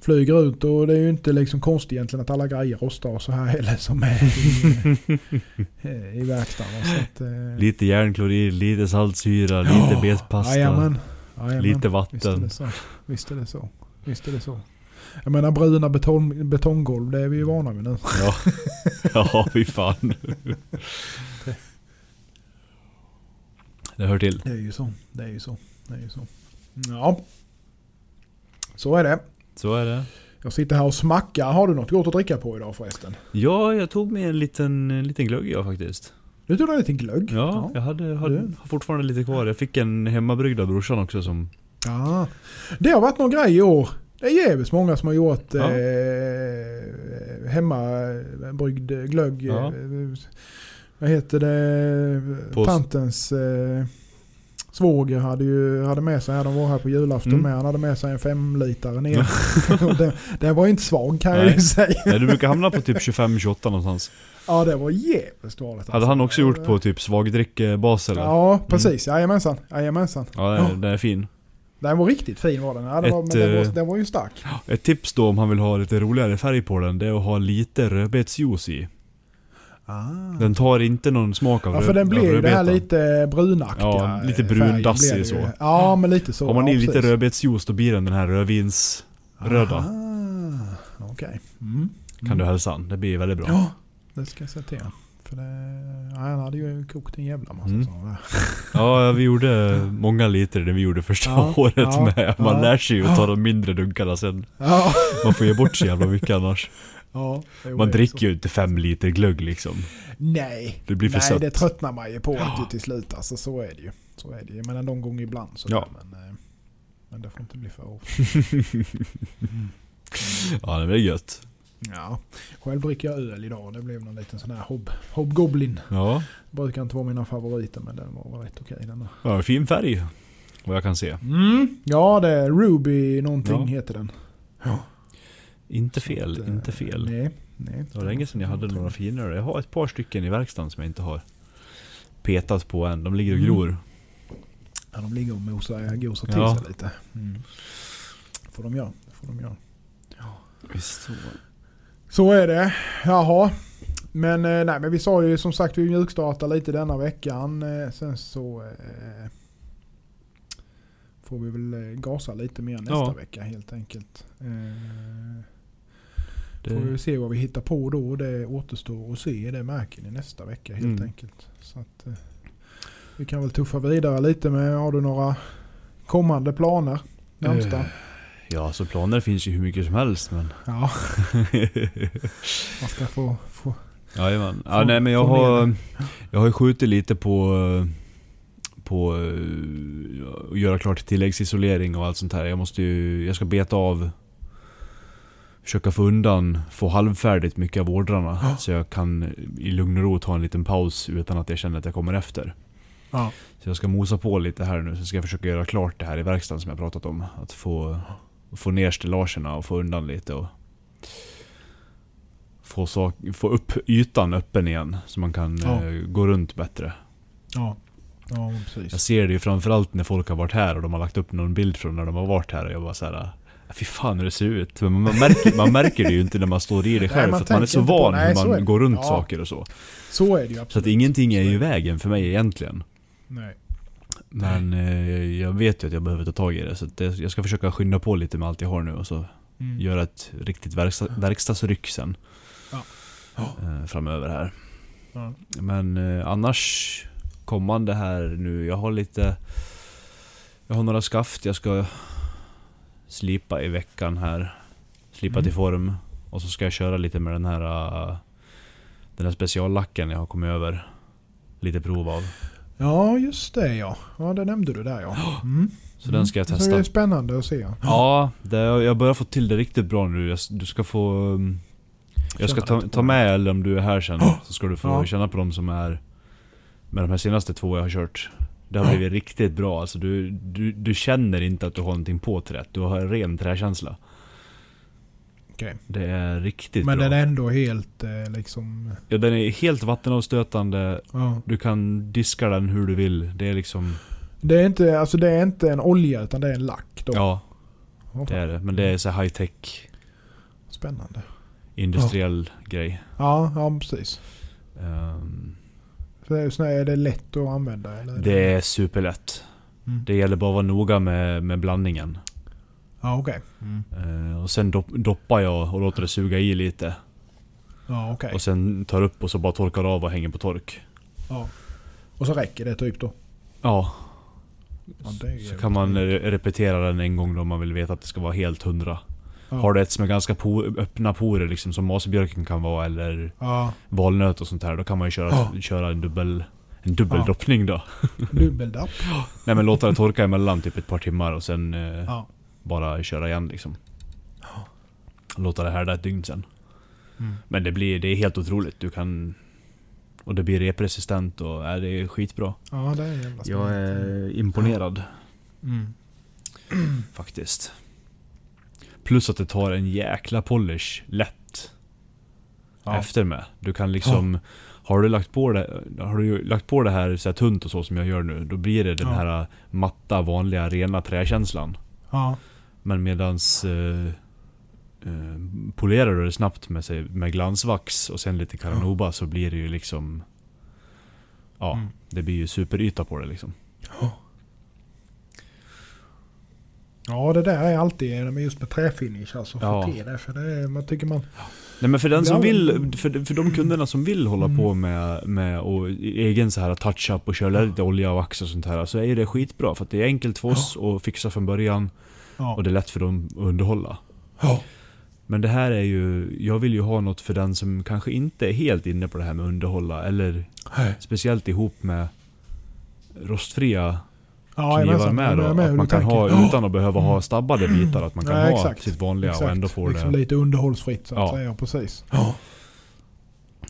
flyger ut. Och det är ju inte liksom konstigt egentligen att alla grejer rostar så här heller som är i, i verkstaden. Att, eh, Lite järnklorid, lite saltsyra, lite Ja, betpasta. Jajamän. Jajamän. Lite Visst är vatten. det så. Visst är det så. Visst är det så. Jag menar bruna betong, betonggolv, det är vi ju vana vid nu. Ja, ja fy fan. Det hör till. Det är ju så. Det är ju så. Det är ju så. Ja. Så är det. Så är det. Jag sitter här och smackar. Har du något gott att dricka på idag förresten? Ja, jag tog med en liten, en liten glögg jag faktiskt. Du tog en liten glögg? Ja, jag hade, hade, har fortfarande lite kvar. Jag fick en hemmabryggd av brorsan också som... Ja. Det har varit någon grej i år. Det är jävligt många som har gjort Ja. eh, hemmabryggd glögg. Ja. Eh, Vad heter det? På- Tantens eh, svåger hade ju hade med sig, de var här på julafton Mm. med, han hade med sig en femlitare ner. Den, den var inte svag kan jag Nej. ju säga. Nej, du brukar hamna på typ 25-28 någonstans. Ja det var jävligt dåligt. Hade han också gjort på typ svagdrickbas eller? Ja, Ja precis, jajamensan. jajamensan. ja den, den är fin. Den var riktigt fin var den. Ja, den, var, Ett, men den, var, eh, den var ju stark. Ett tips då om han vill ha lite roligare färg på den, det är att ha lite rödbetsjuice i. Ah. Den tar inte någon smak av Ja för den blir ju det här lite brunaktiga. Ja, lite färgen brundassig så. Ja men lite så. Har man ja, i lite rödbetsjuice då blir den den här rödvins... Röda. Ah, Okej. Mm. Kan du hälsa han. Det blir väldigt bra. Ja, det ska jag säga till. För det, ja, han hade ju kokt en jävla massa Mm. sådana. Ja, vi gjorde många liter det vi gjorde första Ja, året ja, med. Man lär sig ju att ta de mindre dunkarna sen. Man får ge bort så jävla mycket annars. Ja Man dricker ju inte fem liter glögg liksom. Nej, Det blir för Nej sött. det tröttnar man ju på ju till slut. Alltså, så är det ju. Så är det ju. Men någon gång ibland så Ja. men, eh, men det får inte bli för ofta. Ja, det blir gött. Ja. Själv dricker jag öl idag. Det blev någon liten sån här hob, hobgoblin. Ja, Brukar inte vara mina favoriter men den var väl rätt okej här. ja fin färg. Vad jag kan se. Mm. Ja det är Ruby någonting Ja. heter den. Inte fel, att, eh, inte fel. Nej. nej. Det var länge sedan jag hade några finare. Jag har ett par stycken i verkstaden som jag inte har petat på än. De ligger och Mm. gror. Ja, de ligger och mosar, gosar till Ja. sig lite. Mm. får de göra. Får de göra. Visst så. Så är det. Jaha. Men, eh, nej, men vi sa ju som sagt vi mjukstartar lite denna veckan. Eh, Sen så eh, får vi väl gasa lite mer nästa Ja. vecka helt enkelt. Eh, Det, Får vi se vad vi hittar på då. Det återstår att se. Det märker ni nästa vecka helt Mm. enkelt. Så att, eh, vi kan väl tuffa vidare lite med, har du några kommande planer? Närmsta? Eh, Ja, så planer finns ju hur mycket som helst men... Ja, man ska få, få Jajamän. Ja, nej men jag har... Jag har ju skjutit lite på... På eh, att göra klart tilläggsisolering och allt sånt här. Jag måste ju... Jag ska beta av... Försöka få undan, få halvfärdigt mycket av ordrarna. Ja. Så jag kan i lugn och ro ta en liten paus utan att jag känner att jag kommer efter. Ja. Så jag ska mosa på lite här nu, så ska jag försöka göra klart det här i verkstaden som jag pratat om. Att få, få ner stellagerna och få undan lite och få, sak, få upp ytan öppen igen så man kan Ja. eh, gå runt bättre. Ja, ja Jag ser det ju framförallt när folk har varit här och de har lagt upp någon bild från när de har varit här och jag bara såhär "Ah, Fy fan hur det ser ut. Men man märker, man märker det ju inte när man står i det själv man för att man är så på- van nej, hur man det. går runt Ja. saker och så. Så är det ju absolut. Så att ingenting är ju i vägen för mig egentligen. Nej. Men eh, jag vet ju att jag behöver ta tag i det. Så att det, jag ska försöka skynda på lite med allt jag har nu och så Mm. göra ett riktigt verkstad, verkstadsryck sen. Ja. Eh, framöver här. Ja. Men eh, annars kommande här nu, jag har lite... Jag har några skaft jag ska slipa i veckan här. Slipa Mm. till form. Och så ska jag köra lite med den här... eh, den här speciallacken jag har kommit över. Lite prov av. ja, just det ja. Ja, det nämnde du där ja. Mm. Så den ska jag Så testa. det är spännande att se. Ja, det, jag börjar få till det riktigt bra nu. Jag, du ska få... um, Jag ska ta, ta med, eller om du är här sen, så ska du få Ja. känna på de som är... Med de här senaste två jag har kört. Det har Ja. blivit riktigt bra. Alltså du, du, du känner inte att du har någonting på träet. Du har en ren träkänsla. Okej. Det är riktigt Men bra. den är ändå helt eh, liksom... Ja, den är helt vattenavstötande. Ja. Du kan diska den hur du vill. Det är liksom... Det är, inte, alltså det är inte en olja utan det är en lack då. Ja, Ja, det är det. Men det är så high tech Spännande. industriell grej. Ja, ja precis. Ehm, Är, det lätt att använda? Eller? det är superlätt. Mm. Det gäller bara att vara noga med, med blandningen. Ja, okej. Mm. Eh, och sen dopp, doppar jag och låter det suga i lite. Ja, okej. Och sen tar upp och så bara torkar av och hänger på tork. Ja. Och så räcker det typ då? Ja, så kan man repetera den en gång då om man vill veta att det ska vara helt hundra. Ja. Har du ett som är ganska po- öppna porer liksom som masbjörken kan vara eller Ja, valnöt och sånt här. Då kan man ju köra, Ja. köra en dubbel en dubbel Ja. droppning då. dubbeldapp. Nej men låta det torka emellan typ ett par timmar och sen eh, Ja. bara köra igen liksom. Låta det härda ett dygn sen. Mm. Men det blir, det är helt otroligt. Du kan... Och det blir represistent och är det är skitbra. Ja, det är jävla Jag är imponerad Mm. faktiskt. Plus att det tar en jäkla polish lätt Ja. efter med. Du kan liksom... Har du lagt på det, har du lagt på det här, så här tunt och så som jag gör nu, då blir det den Ja. här matta, vanliga, rena träkänslan. Ja. Men medans eh, eh, polerar du det snabbt med, sig, med glansvax och sen lite Caranoba så blir det ju liksom... Ja, Mm. det blir ju superyta på det liksom. Ja. Ja det där är alltid just med träfinish alltså. Ja. Få till det. För det är, man tycker man... Nej men för den som Ja. vill, för, för de kunderna som vill hålla Mm. på med, med och egen så här touch-up och köra lite olja och vax och sånt här. Så är det skitbra för det är enkelt för oss att fixa från början Ja. och det är lätt för dem att underhålla. ja. Men det här är ju, jag vill ju ha något för den som kanske inte är helt inne på det här med underhålla eller speciellt ihop med rostfria Ja, knivar med. Jag är Då, med att man kan tänker. ha Ja. utan att behöva ha stabbade bitar. Att man kan Ja, ha sitt vanliga och Exakt. ändå få liksom det. lite underhållsfritt så att Ja. säga. Precis.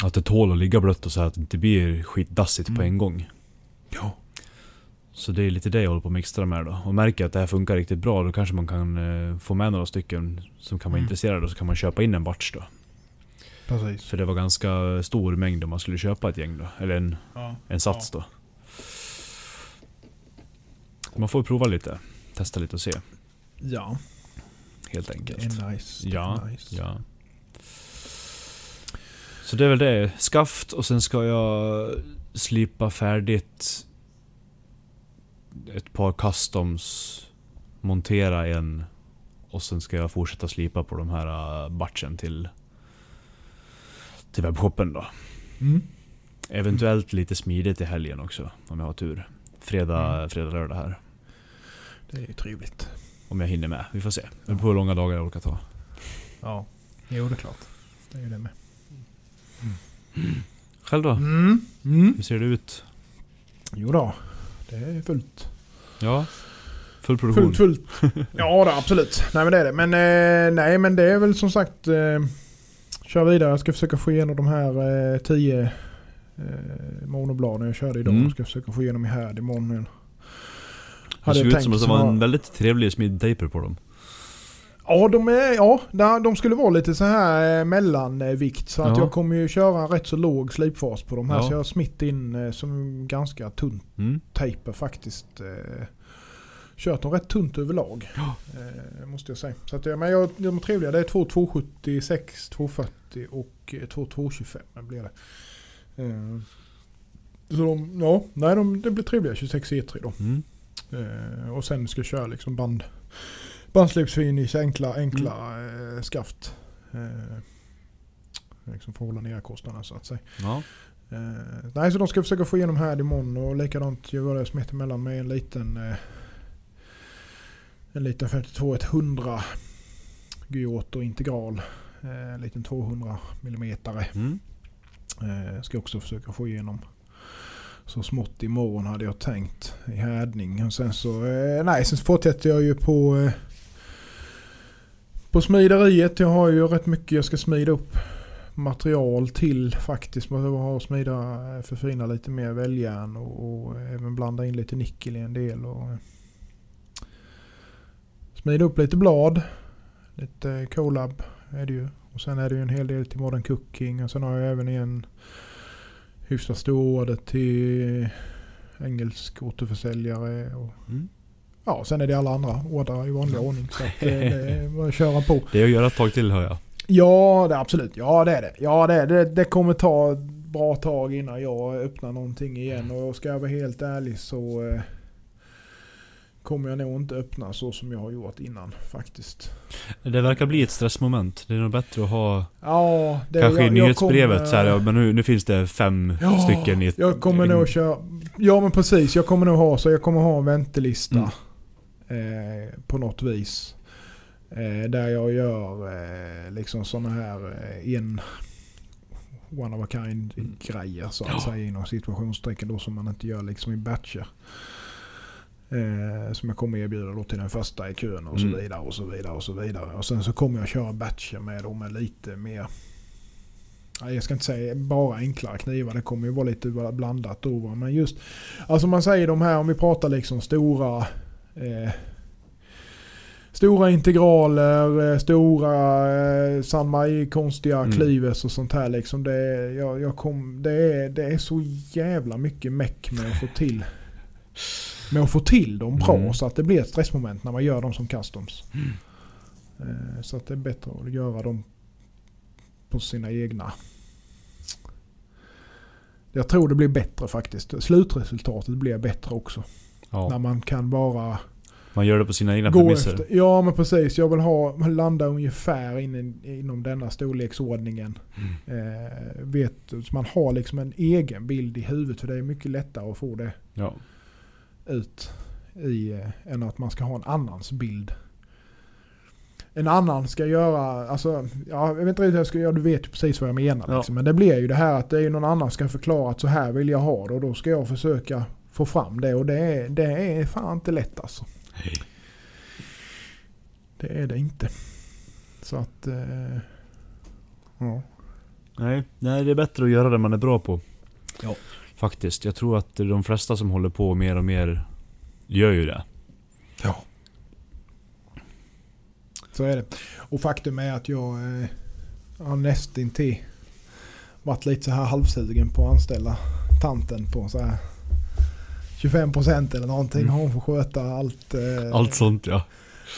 Att det tål att ligga blött och så här, att det inte blir skitdassigt på Mm. en gång. Ja. Så det är lite det jag håller på att mixtra med då. Och märker att det här funkar riktigt bra, då kanske man kan eh, få med några stycken som kan vara Mm. intresserade och så kan man köpa in en batch då. Precis. För det var ganska stor mängd om man skulle köpa ett gäng då. Eller en, Ja. en sats då. Man får prova lite. Testa lite och se. Ja. Helt Det enkelt. är nice. Det är Ja, nice. ja. Så det är väl det. Skaft och sen ska jag slipa färdigt ett par customs, montera en och sen ska jag fortsätta slipa på de här uh, batchen till, till webbshoppen då. Mm. Eventuellt lite smidigt i helgen också om jag har tur. Fredag, Mm. fredag, lördag här. Det är ju trevligt. Om jag hinner med. Vi får se. Det beror på hur långa dagar jag orkar ta. Ja. Jo, det är klart. Det är ju det med. Själv då? Mm. Mm. Hur ser det ut? Jo då. Det är fullt. Ja. Full produktion. Fullt, fullt. Ja, det, absolut. Nej men det är det. Men, eh, nej, men det är väl som sagt... Eh, kör vidare. Jag ska försöka få igenom de här eh, tio eh, monobladen jag körde idag. Mm. Jag ska försöka få igenom i här imorgon. Det jag ut som att det var en väldigt trevlig smidtaper på dem. Ja, de, är, ja, de skulle vara lite så här eh, mellanvikt. Så att Ja. jag kommer ju köra en rätt så låg slipfas på de här. Ja. Så jag har smitt in eh, som ganska tunt Mm. tejper faktiskt. Eh, kört dem rätt tunt överlag. Eh, måste jag säga. Så att, men jag, de är trevliga. Det är två 276, 240 och eh, två 225 blir det. Så de, ja, nej, de, det blir trevliga 26 E3 då. Mm. Eh, och sen ska jag köra liksom band, bandslipsfinish, enkla, enkla eh, skaft. Eh, liksom för att hålla ner kostnaderna så att säga. Ja. Nej, så de ska försöka få igenom här imorgon och likadant göra det som heter mellan med en liten en liten 52-100 Gyoto integral. Eh, en liten 200 mm. Mm. Ska också försöka få igenom så smått imorgon hade jag tänkt i härdning. Och sen så, eh, nej, sen fortsätter jag ju på eh, på smideriet. Jag har ju rätt mycket jag ska smida upp material till faktiskt. Man behöver ha smida, eh, förfina lite mer väljärn och, och även blanda in lite nickel i en del. Och, eh, smida upp lite blad. Lite eh, colab är det ju. Och sen är det ju en hel del till modern cooking. Och sen har jag även en hyfsat stor order till engelsk återförsäljare. Och, Mm. ja, sen är det alla andra ordrar i vanlig ordning. Så att, eh, det är att köra på. Det är att göra ett tag till hör jag. Ja, det är absolut. Ja, det är det. Ja, det, är det. det kommer ta bra tag innan jag öppnar någonting igen. Och ska jag vara helt ärlig så eh, kommer jag nog inte öppna så som jag har gjort innan faktiskt. Det verkar bli ett stressmoment. Det är nog bättre att ha Ja, det, kanske i jag- jag nyhetsbrevet kommer- så här, ja, men nu, nu finns det fem Ja, stycken i ett... Jag kommer nog köra... Ja men precis, jag kommer nog ha så jag kommer ha en väntelista. Eh, på något vis. Eh, där jag gör eh, liksom sådana här eh, en one of a kind Mm. grejer så att Ja. säga inom situationstecken då som man inte gör liksom i batcher. Eh, som jag kommer erbjuda då till den första i kön och så Mm. vidare och så vidare och så vidare. Och sen så kommer jag köra batcher med dem med lite mer Ja, jag ska inte säga bara enklare knivar, det kommer ju vara lite blandat då. va. Men just, alltså man säger de här, om vi pratar liksom stora eh, Stora integraler, eh, stora eh, San Mai, konstiga Mm. clives och sånt här liksom. Det, är- jag, jag kom, det, är, det är så jävla mycket meck med att få till med att få till dem bra Mm. så att det blir ett stressmoment när man gör dem som customs. Eh, Så att det är bättre att göra dem på sina egna. Jag tror det blir bättre faktiskt. Slutresultatet blir bättre också. När Ja. man kan bara Man gör det på sina egna premisser. efter. Ja men precis, jag vill ha, landa ungefär in, inom denna storleksordningen. Mm. Eh, vet, man har liksom en egen bild i huvudet för det är mycket lättare att få det Ja. Ut i, eh, än att man ska ha en annans bild. En annan ska göra, alltså, ja, jag vet inte riktigt hur jag ska göra, du vet ju precis vad jag menar. Ja. Liksom. Men det blir ju det här att det är ju någon annan ska förklara att så här vill jag ha det och då ska jag försöka få fram det och det är, det är fan inte lätt alltså. Hej. Det är det inte. Så att, eh, ja. Nej, nej, det är bättre att göra det man är bra på. Ja. Faktiskt. Jag tror att de flesta som håller på mer och mer gör ju det. Ja. Så är det. Och faktum är att jag eh, har nästintill varit lite så här halvsugen på att anställa tanten på så här 25% eller någonting. Mm. Hon får sköta allt. Eh, Allt sånt ja.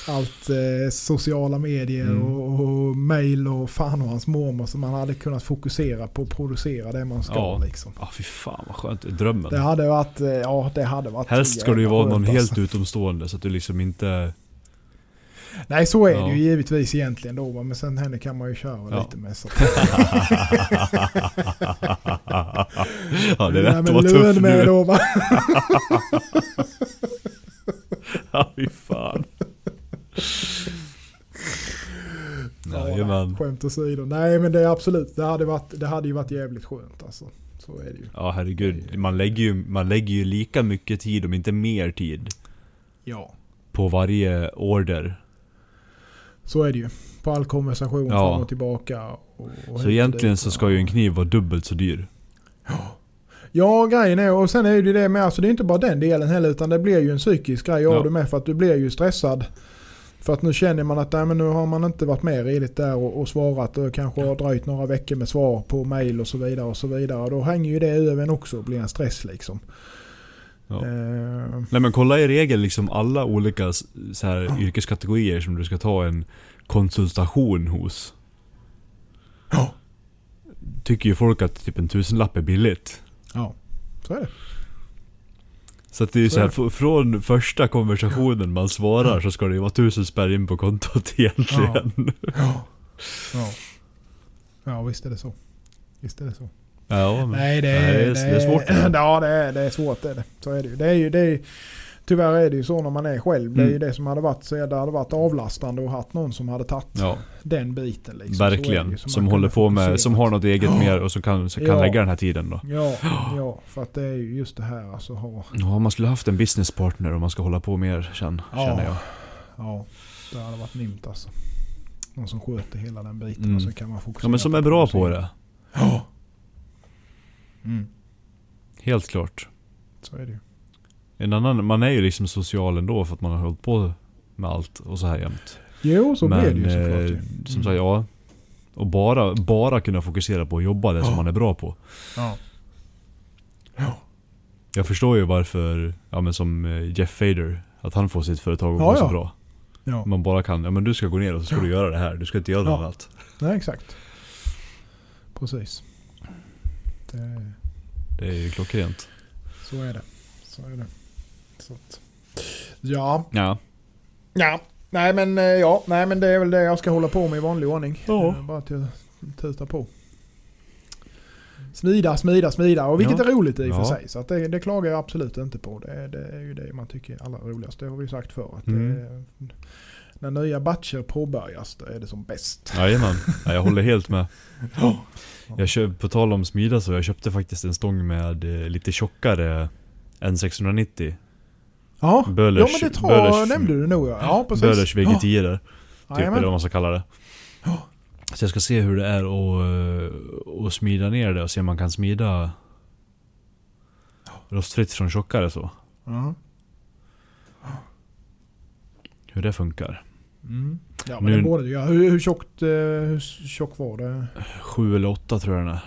Allt eh, sociala medier Mm. och, och mail och fan och hans mormor. Så man hade kunnat fokusera på att producera det man ska. Ja. Liksom. Ah, fy fan vad skönt. Drömmen. Det hade varit, eh, ja det hade varit Helst ska du ju vara någon skönt, helt alltså. utomstående så att du liksom inte... Nej så är Ja. det ju givetvis egentligen då. Men sen henne kan man ju köra Ja. lite med. Så. ja, det är med att vara tuff med nu. då va. Ja, fy fan. Jajamän. Skämt åsido. Nej men det är absolut. Det hade, varit, det hade ju varit jävligt skönt alltså. Så är det ju. Ja herregud. Man lägger, ju, man lägger ju lika mycket tid, om inte mer tid, Ja. på varje order. Så är det ju. På all konversation Ja. fram och tillbaka. Och, och Så egentligen så ska ju en kniv vara dubbelt så dyr. Ja grejen är, och sen är det ju det med, alltså det är inte bara den delen heller utan det blir ju en psykisk grej Ja. det med för att du blir ju stressad. För att nu känner man att nej, men nu har man inte varit med redigt där och, och svarat och kanske har dröjt några veckor med svar på mail och så vidare och så vidare. Och då hänger ju det över en också och blir en stress liksom. Ja. Eh, Nej men kolla i regel liksom alla olika så här, yrkeskategorier som du ska ta en konsultation hos. Ja. Tycker ju folk att typ en tusenlapp är billigt. ja, så är det. Så att det är Så här, är fr- från första konversationen man svarar så ska det ju vara tusen spärr in på kontot egentligen. Ja. Ja. ja, visst är det så. Visst är det så. Ja, men, Nej, det nej, är, det är, det är svårt. det. Ja, det är, det är svårt. Det är det. Så är det ju. Det är ju det är, tyvärr är det ju så när man är själv. Det är ju Mm. det som hade varit så det hade varit avlastande och haft någon som hade tagit Ja, den biten. Liksom. Verkligen. ju. Som håller på med, fokusera. som har något eget Ja. mer och som kan, som kan Ja. lägga den här tiden då. Ja, ja, för att det är ju just det här alltså ha. Ja, man skulle haft en businesspartner om man ska hålla på mer känn, Ja. känner jag. Ja, det hade varit nymt alltså. Någon som sköter hela den biten Mm. och så kan man fokusera Ja men som är bra på producera. det. Ja. Mm, Helt klart. så är det ju. En annan, man är ju liksom social ändå för att man har hållit på med allt och så här jämt. Jo, så Men blir det ju såklart. eh, som Mm. sagt, ja. Och bara, bara kunna fokusera på att jobba det som Ja. man är bra på. Ja. Ja. Jag förstår ju varför, ja men som eh, Jeff Fader, att han får sitt företag att Ja, gå så bra. ja. Man bara kan, ja men du ska gå ner och så ska du göra det här. Du ska inte göra något annat. Nej, exakt. Precis. Det, Det är ju klockrent. så är det. Så är det. Att, ja. Ja. Ja. Nej men, eh, ja. Nej men det är väl det jag ska hålla på med i vanlig ordning. Ja. Eh, Bara till att tuta på. Smida, smida, smida. Och vilket Ja. är roligt i och för Ja. sig. Så att det, det klagar jag absolut inte på. Det, är- det är ju det man tycker är allra roligast. Det har vi ju sagt förr. Att Mm. är- när nya batcher påbörjas, då är det som bäst. Jajamän. Ja, jag håller helt med. Ja. Jag köp, på tal om smida så, jag köpte faktiskt en stång med eh, lite tjockare N690. Ja, Böhlers, ja men det tror jag nämnde du nog ja. Ja precis. Böhlers VG10 där. Ja, Typ, eller vad man ska kalla det. Så jag ska se hur det är att och smida ner det och se om man kan smida rostfritt från tjockare så. Ja. Hur det funkar. Mm. Ja men Nu- det borde du göra. Hur, hur, tjockt, eh, hur tjock var det? Sju eller åtta tror jag den är.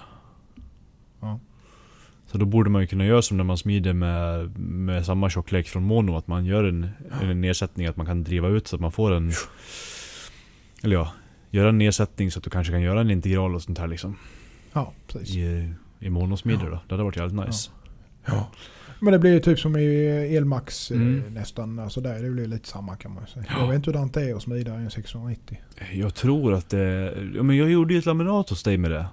Ja. Så då borde man ju kunna göra som när man smider med, med samma tjocklek från mono. Att man gör en, en nedsättning, att man kan driva ut så att man får en... Eller ja, göra en nedsättning så att du kanske kan göra en integral och sånt här liksom. Ja precis. I, i monosmider då. Det hade varit jävligt nice. Ja. Men det blir ju typ som i Elmax eh, Mm. nästan. Alltså där, det blir lite samma kan man säga. Jag vet inte hur det är att smida en 690. Jag tror att det... Ja men jag gjorde ju ett laminat hos dig med det.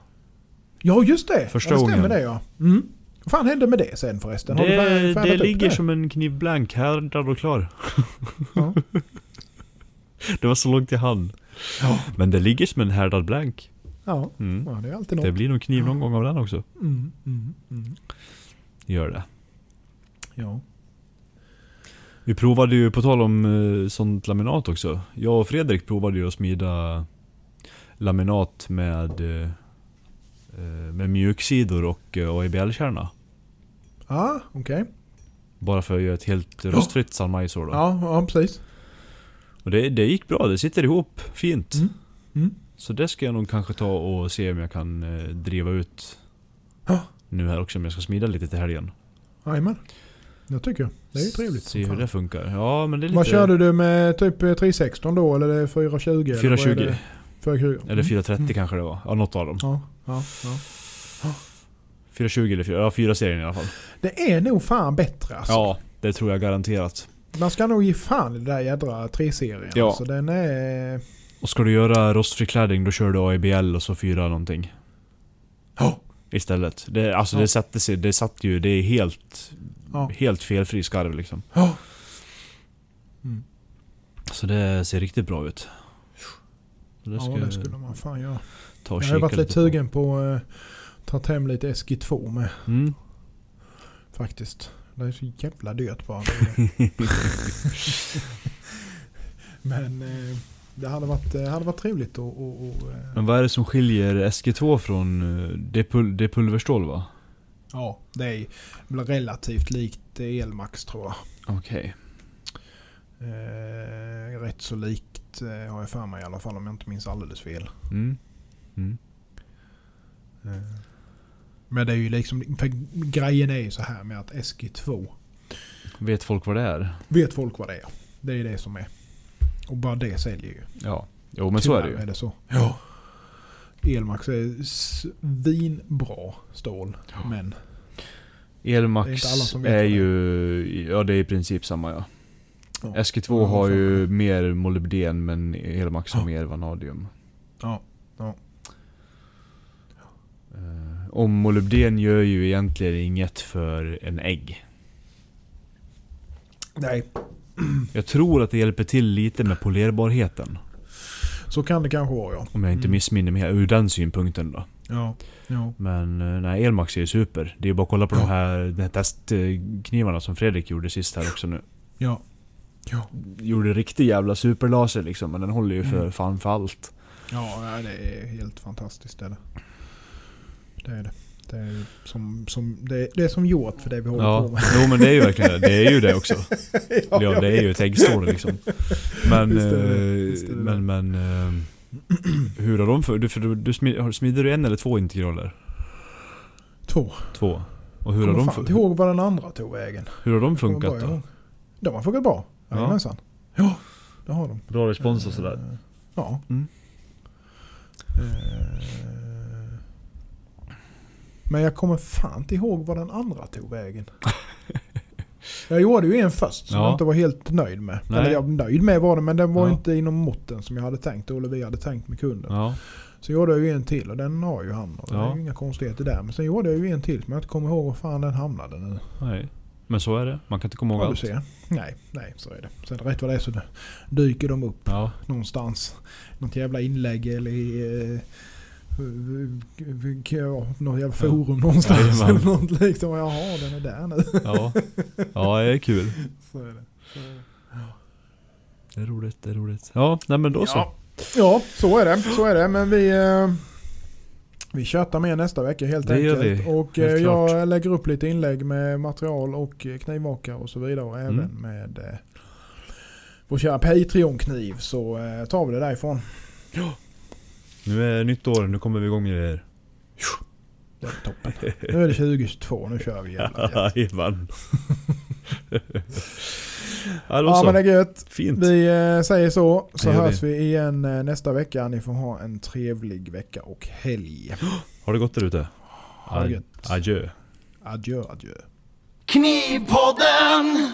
Ja just det! Första ja, det stämmer gången. det ja. Mm. Vad fan hände med det sen förresten? Det, det upp ligger det? som en knivblank härdad och klar. Ja. Det var så långt i hand. Ja. Men det ligger som en härdad blank. Ja. Mm. ja, det är alltid något. Det blir nog kniv någon gång av den också. Mm, mm, mm. Gör det. Ja. Vi provade ju, på tal om eh, sånt laminat också. Jag och Fredrik provade ju att smida laminat med, eh, med mjuksidor och eh, AIBL-kärna. Ah, okej. Bara för att göra ett helt rostfritt salmajsor då. Ja, ja, precis. Och det, det gick bra, det sitter ihop fint. Mm. Mm. Så det ska jag nog kanske ta och se om jag kan eh, driva ut Ja. nu här också om jag ska smida lite till helgen. Jajamän. Det tycker jag. Det är ju trevligt. Se hur det funkar. Ja men det är lite... Vad körde du med typ eh, 316 då? Eller är det 420? eller vad är 420. det? 420. Eller 430 Mm. kanske det var. Ja, något av dem. Ja, ja, ja. 420 eller 4, ja, 4 serien i alla fall. Det är nog fan bättre alltså. Ja, det tror jag garanterat. Man ska nog ge fan i det där jädra 3-serien. Ja. Alltså, den är... Och ska du göra rostfri klädning då kör du AIBL och så 4 någonting. Ja. Istället. Det, alltså Ja. det satte sig, det satt ju, det är helt, Ja. helt felfri skarv liksom. Ja. Mm. Så det ser riktigt bra ut. Så det Ja, ska det skulle man fan göra. Ta och Jag har varit lite sugen på att uh, ta hem lite SG2 med Mm. faktiskt. Det är så jävla dyrt bara. Men eh, det hade varit, det hade varit trevligt att... Och, och, eh, Men vad är det som skiljer SG2 från... eh, Det pul, det pulverstål va? ja, det är relativt likt Elmax tror jag. Okej. Eh, rätt så likt eh, har jag för mig i alla fall om jag inte minns alldeles fel. Mm. Mm. Eh, men det är ju liksom, för grejen är ju så här med att SG2 Vet folk vad det är? vet folk vad det är. Det är det som är. Och bara det säljer ju. Ja. Jo men så är det Tyvärr ju. är det så. Ja. Elmax är svinbra stål. Men Elmax är är ju... Ja det är i princip samma ja. ja. SG2 Ja, har fan. ju mer molybden men Elmax har Ja. mer vanadium. Ja, ja. Eh, Och molybden gör ju egentligen inget för en ägg. Nej, Jag tror att det hjälper till lite med polerbarheten. så kan det kanske vara ja. Om jag inte Mm. missminner mig ur den synpunkten då. Ja, ja. Men eh, nej, Elmax är ju super. Det är bara att kolla på de här, de här testknivarna som Fredrik gjorde sist här också nu. Ja. Ja, Gjorde riktig jävla superlaser liksom, men den håller ju för Mm. fan för allt. ja det är helt fantastiskt är det. Det är det. Det är som, som, det, det är som gjort för det vi håller på Ja, med. jo men det är ju verkligen det. Det är ju det också. Ja, jag det är ju ett äggstål liksom. Men, är det, eh, är det men, men eh, hur har de för, du, för du, du smid, har- smider du en eller två integraler? Två. Två. Och hur har, Kommer de, fan fu- inte ihåg vad den andra tog vägen. hur har de kommer funkat då? De har funkat bra. Ja. Jajamensan. Ja, det har de. Bra respons och sådär? Eh, Ja. Mm. Eh, Men jag kommer fan inte ihåg vad den andra tog vägen. Jag gjorde ju en först som Ja. jag inte var helt nöjd med. Nej. Eller jag nöjd med var den men den var Ja. inte inom måtten som jag hade tänkt eller vi hade tänkt med kunden. Ja. Så gjorde jag ju en till och den har ju han. Och Det Ja. är ju inga konstigheter där. Men sen gjorde jag ju en till som jag inte kommer ihåg var fan den hamnade nu. Nej. Men så är det. Man kan inte komma ihåg Ja, allt. ser. Nej, nej så är det. Sen rätt vad det är så dyker de upp Ja. någonstans. Något jävla inlägg eller i eh, ja, något jävla forum någonstans. Jajamän. Eller något liksom. Jaha, den är där nu. Ja. Ja, det är kul. Så är det. Så är det. Det är roligt, det är roligt. Ja, nej men då så. Ja. ja, så är det. Så är det. Men vi... Eh, vi tjötar mer nästa vecka helt Det enkelt. vi. Och Helt eh, jag klart. lägger upp lite inlägg med material och eh, knivmakare och så vidare. Och Mm. även med eh, vår kära Patreon-kniv. Så eh, tar vi det därifrån. Nu är det nytt år, nu kommer vi igång med det här. Det är toppen. Nu är det 2022, nu kör vi jävlar. Jajamän. ja, då Ja men det är gött. Fint. Vi eh, säger så. Så gör hörs vi igen eh, nästa vecka. Ni får ha en trevlig vecka och helg. Har det gott där ute? Ha det gött. Adjö. Adjö adjö. Knivpodden!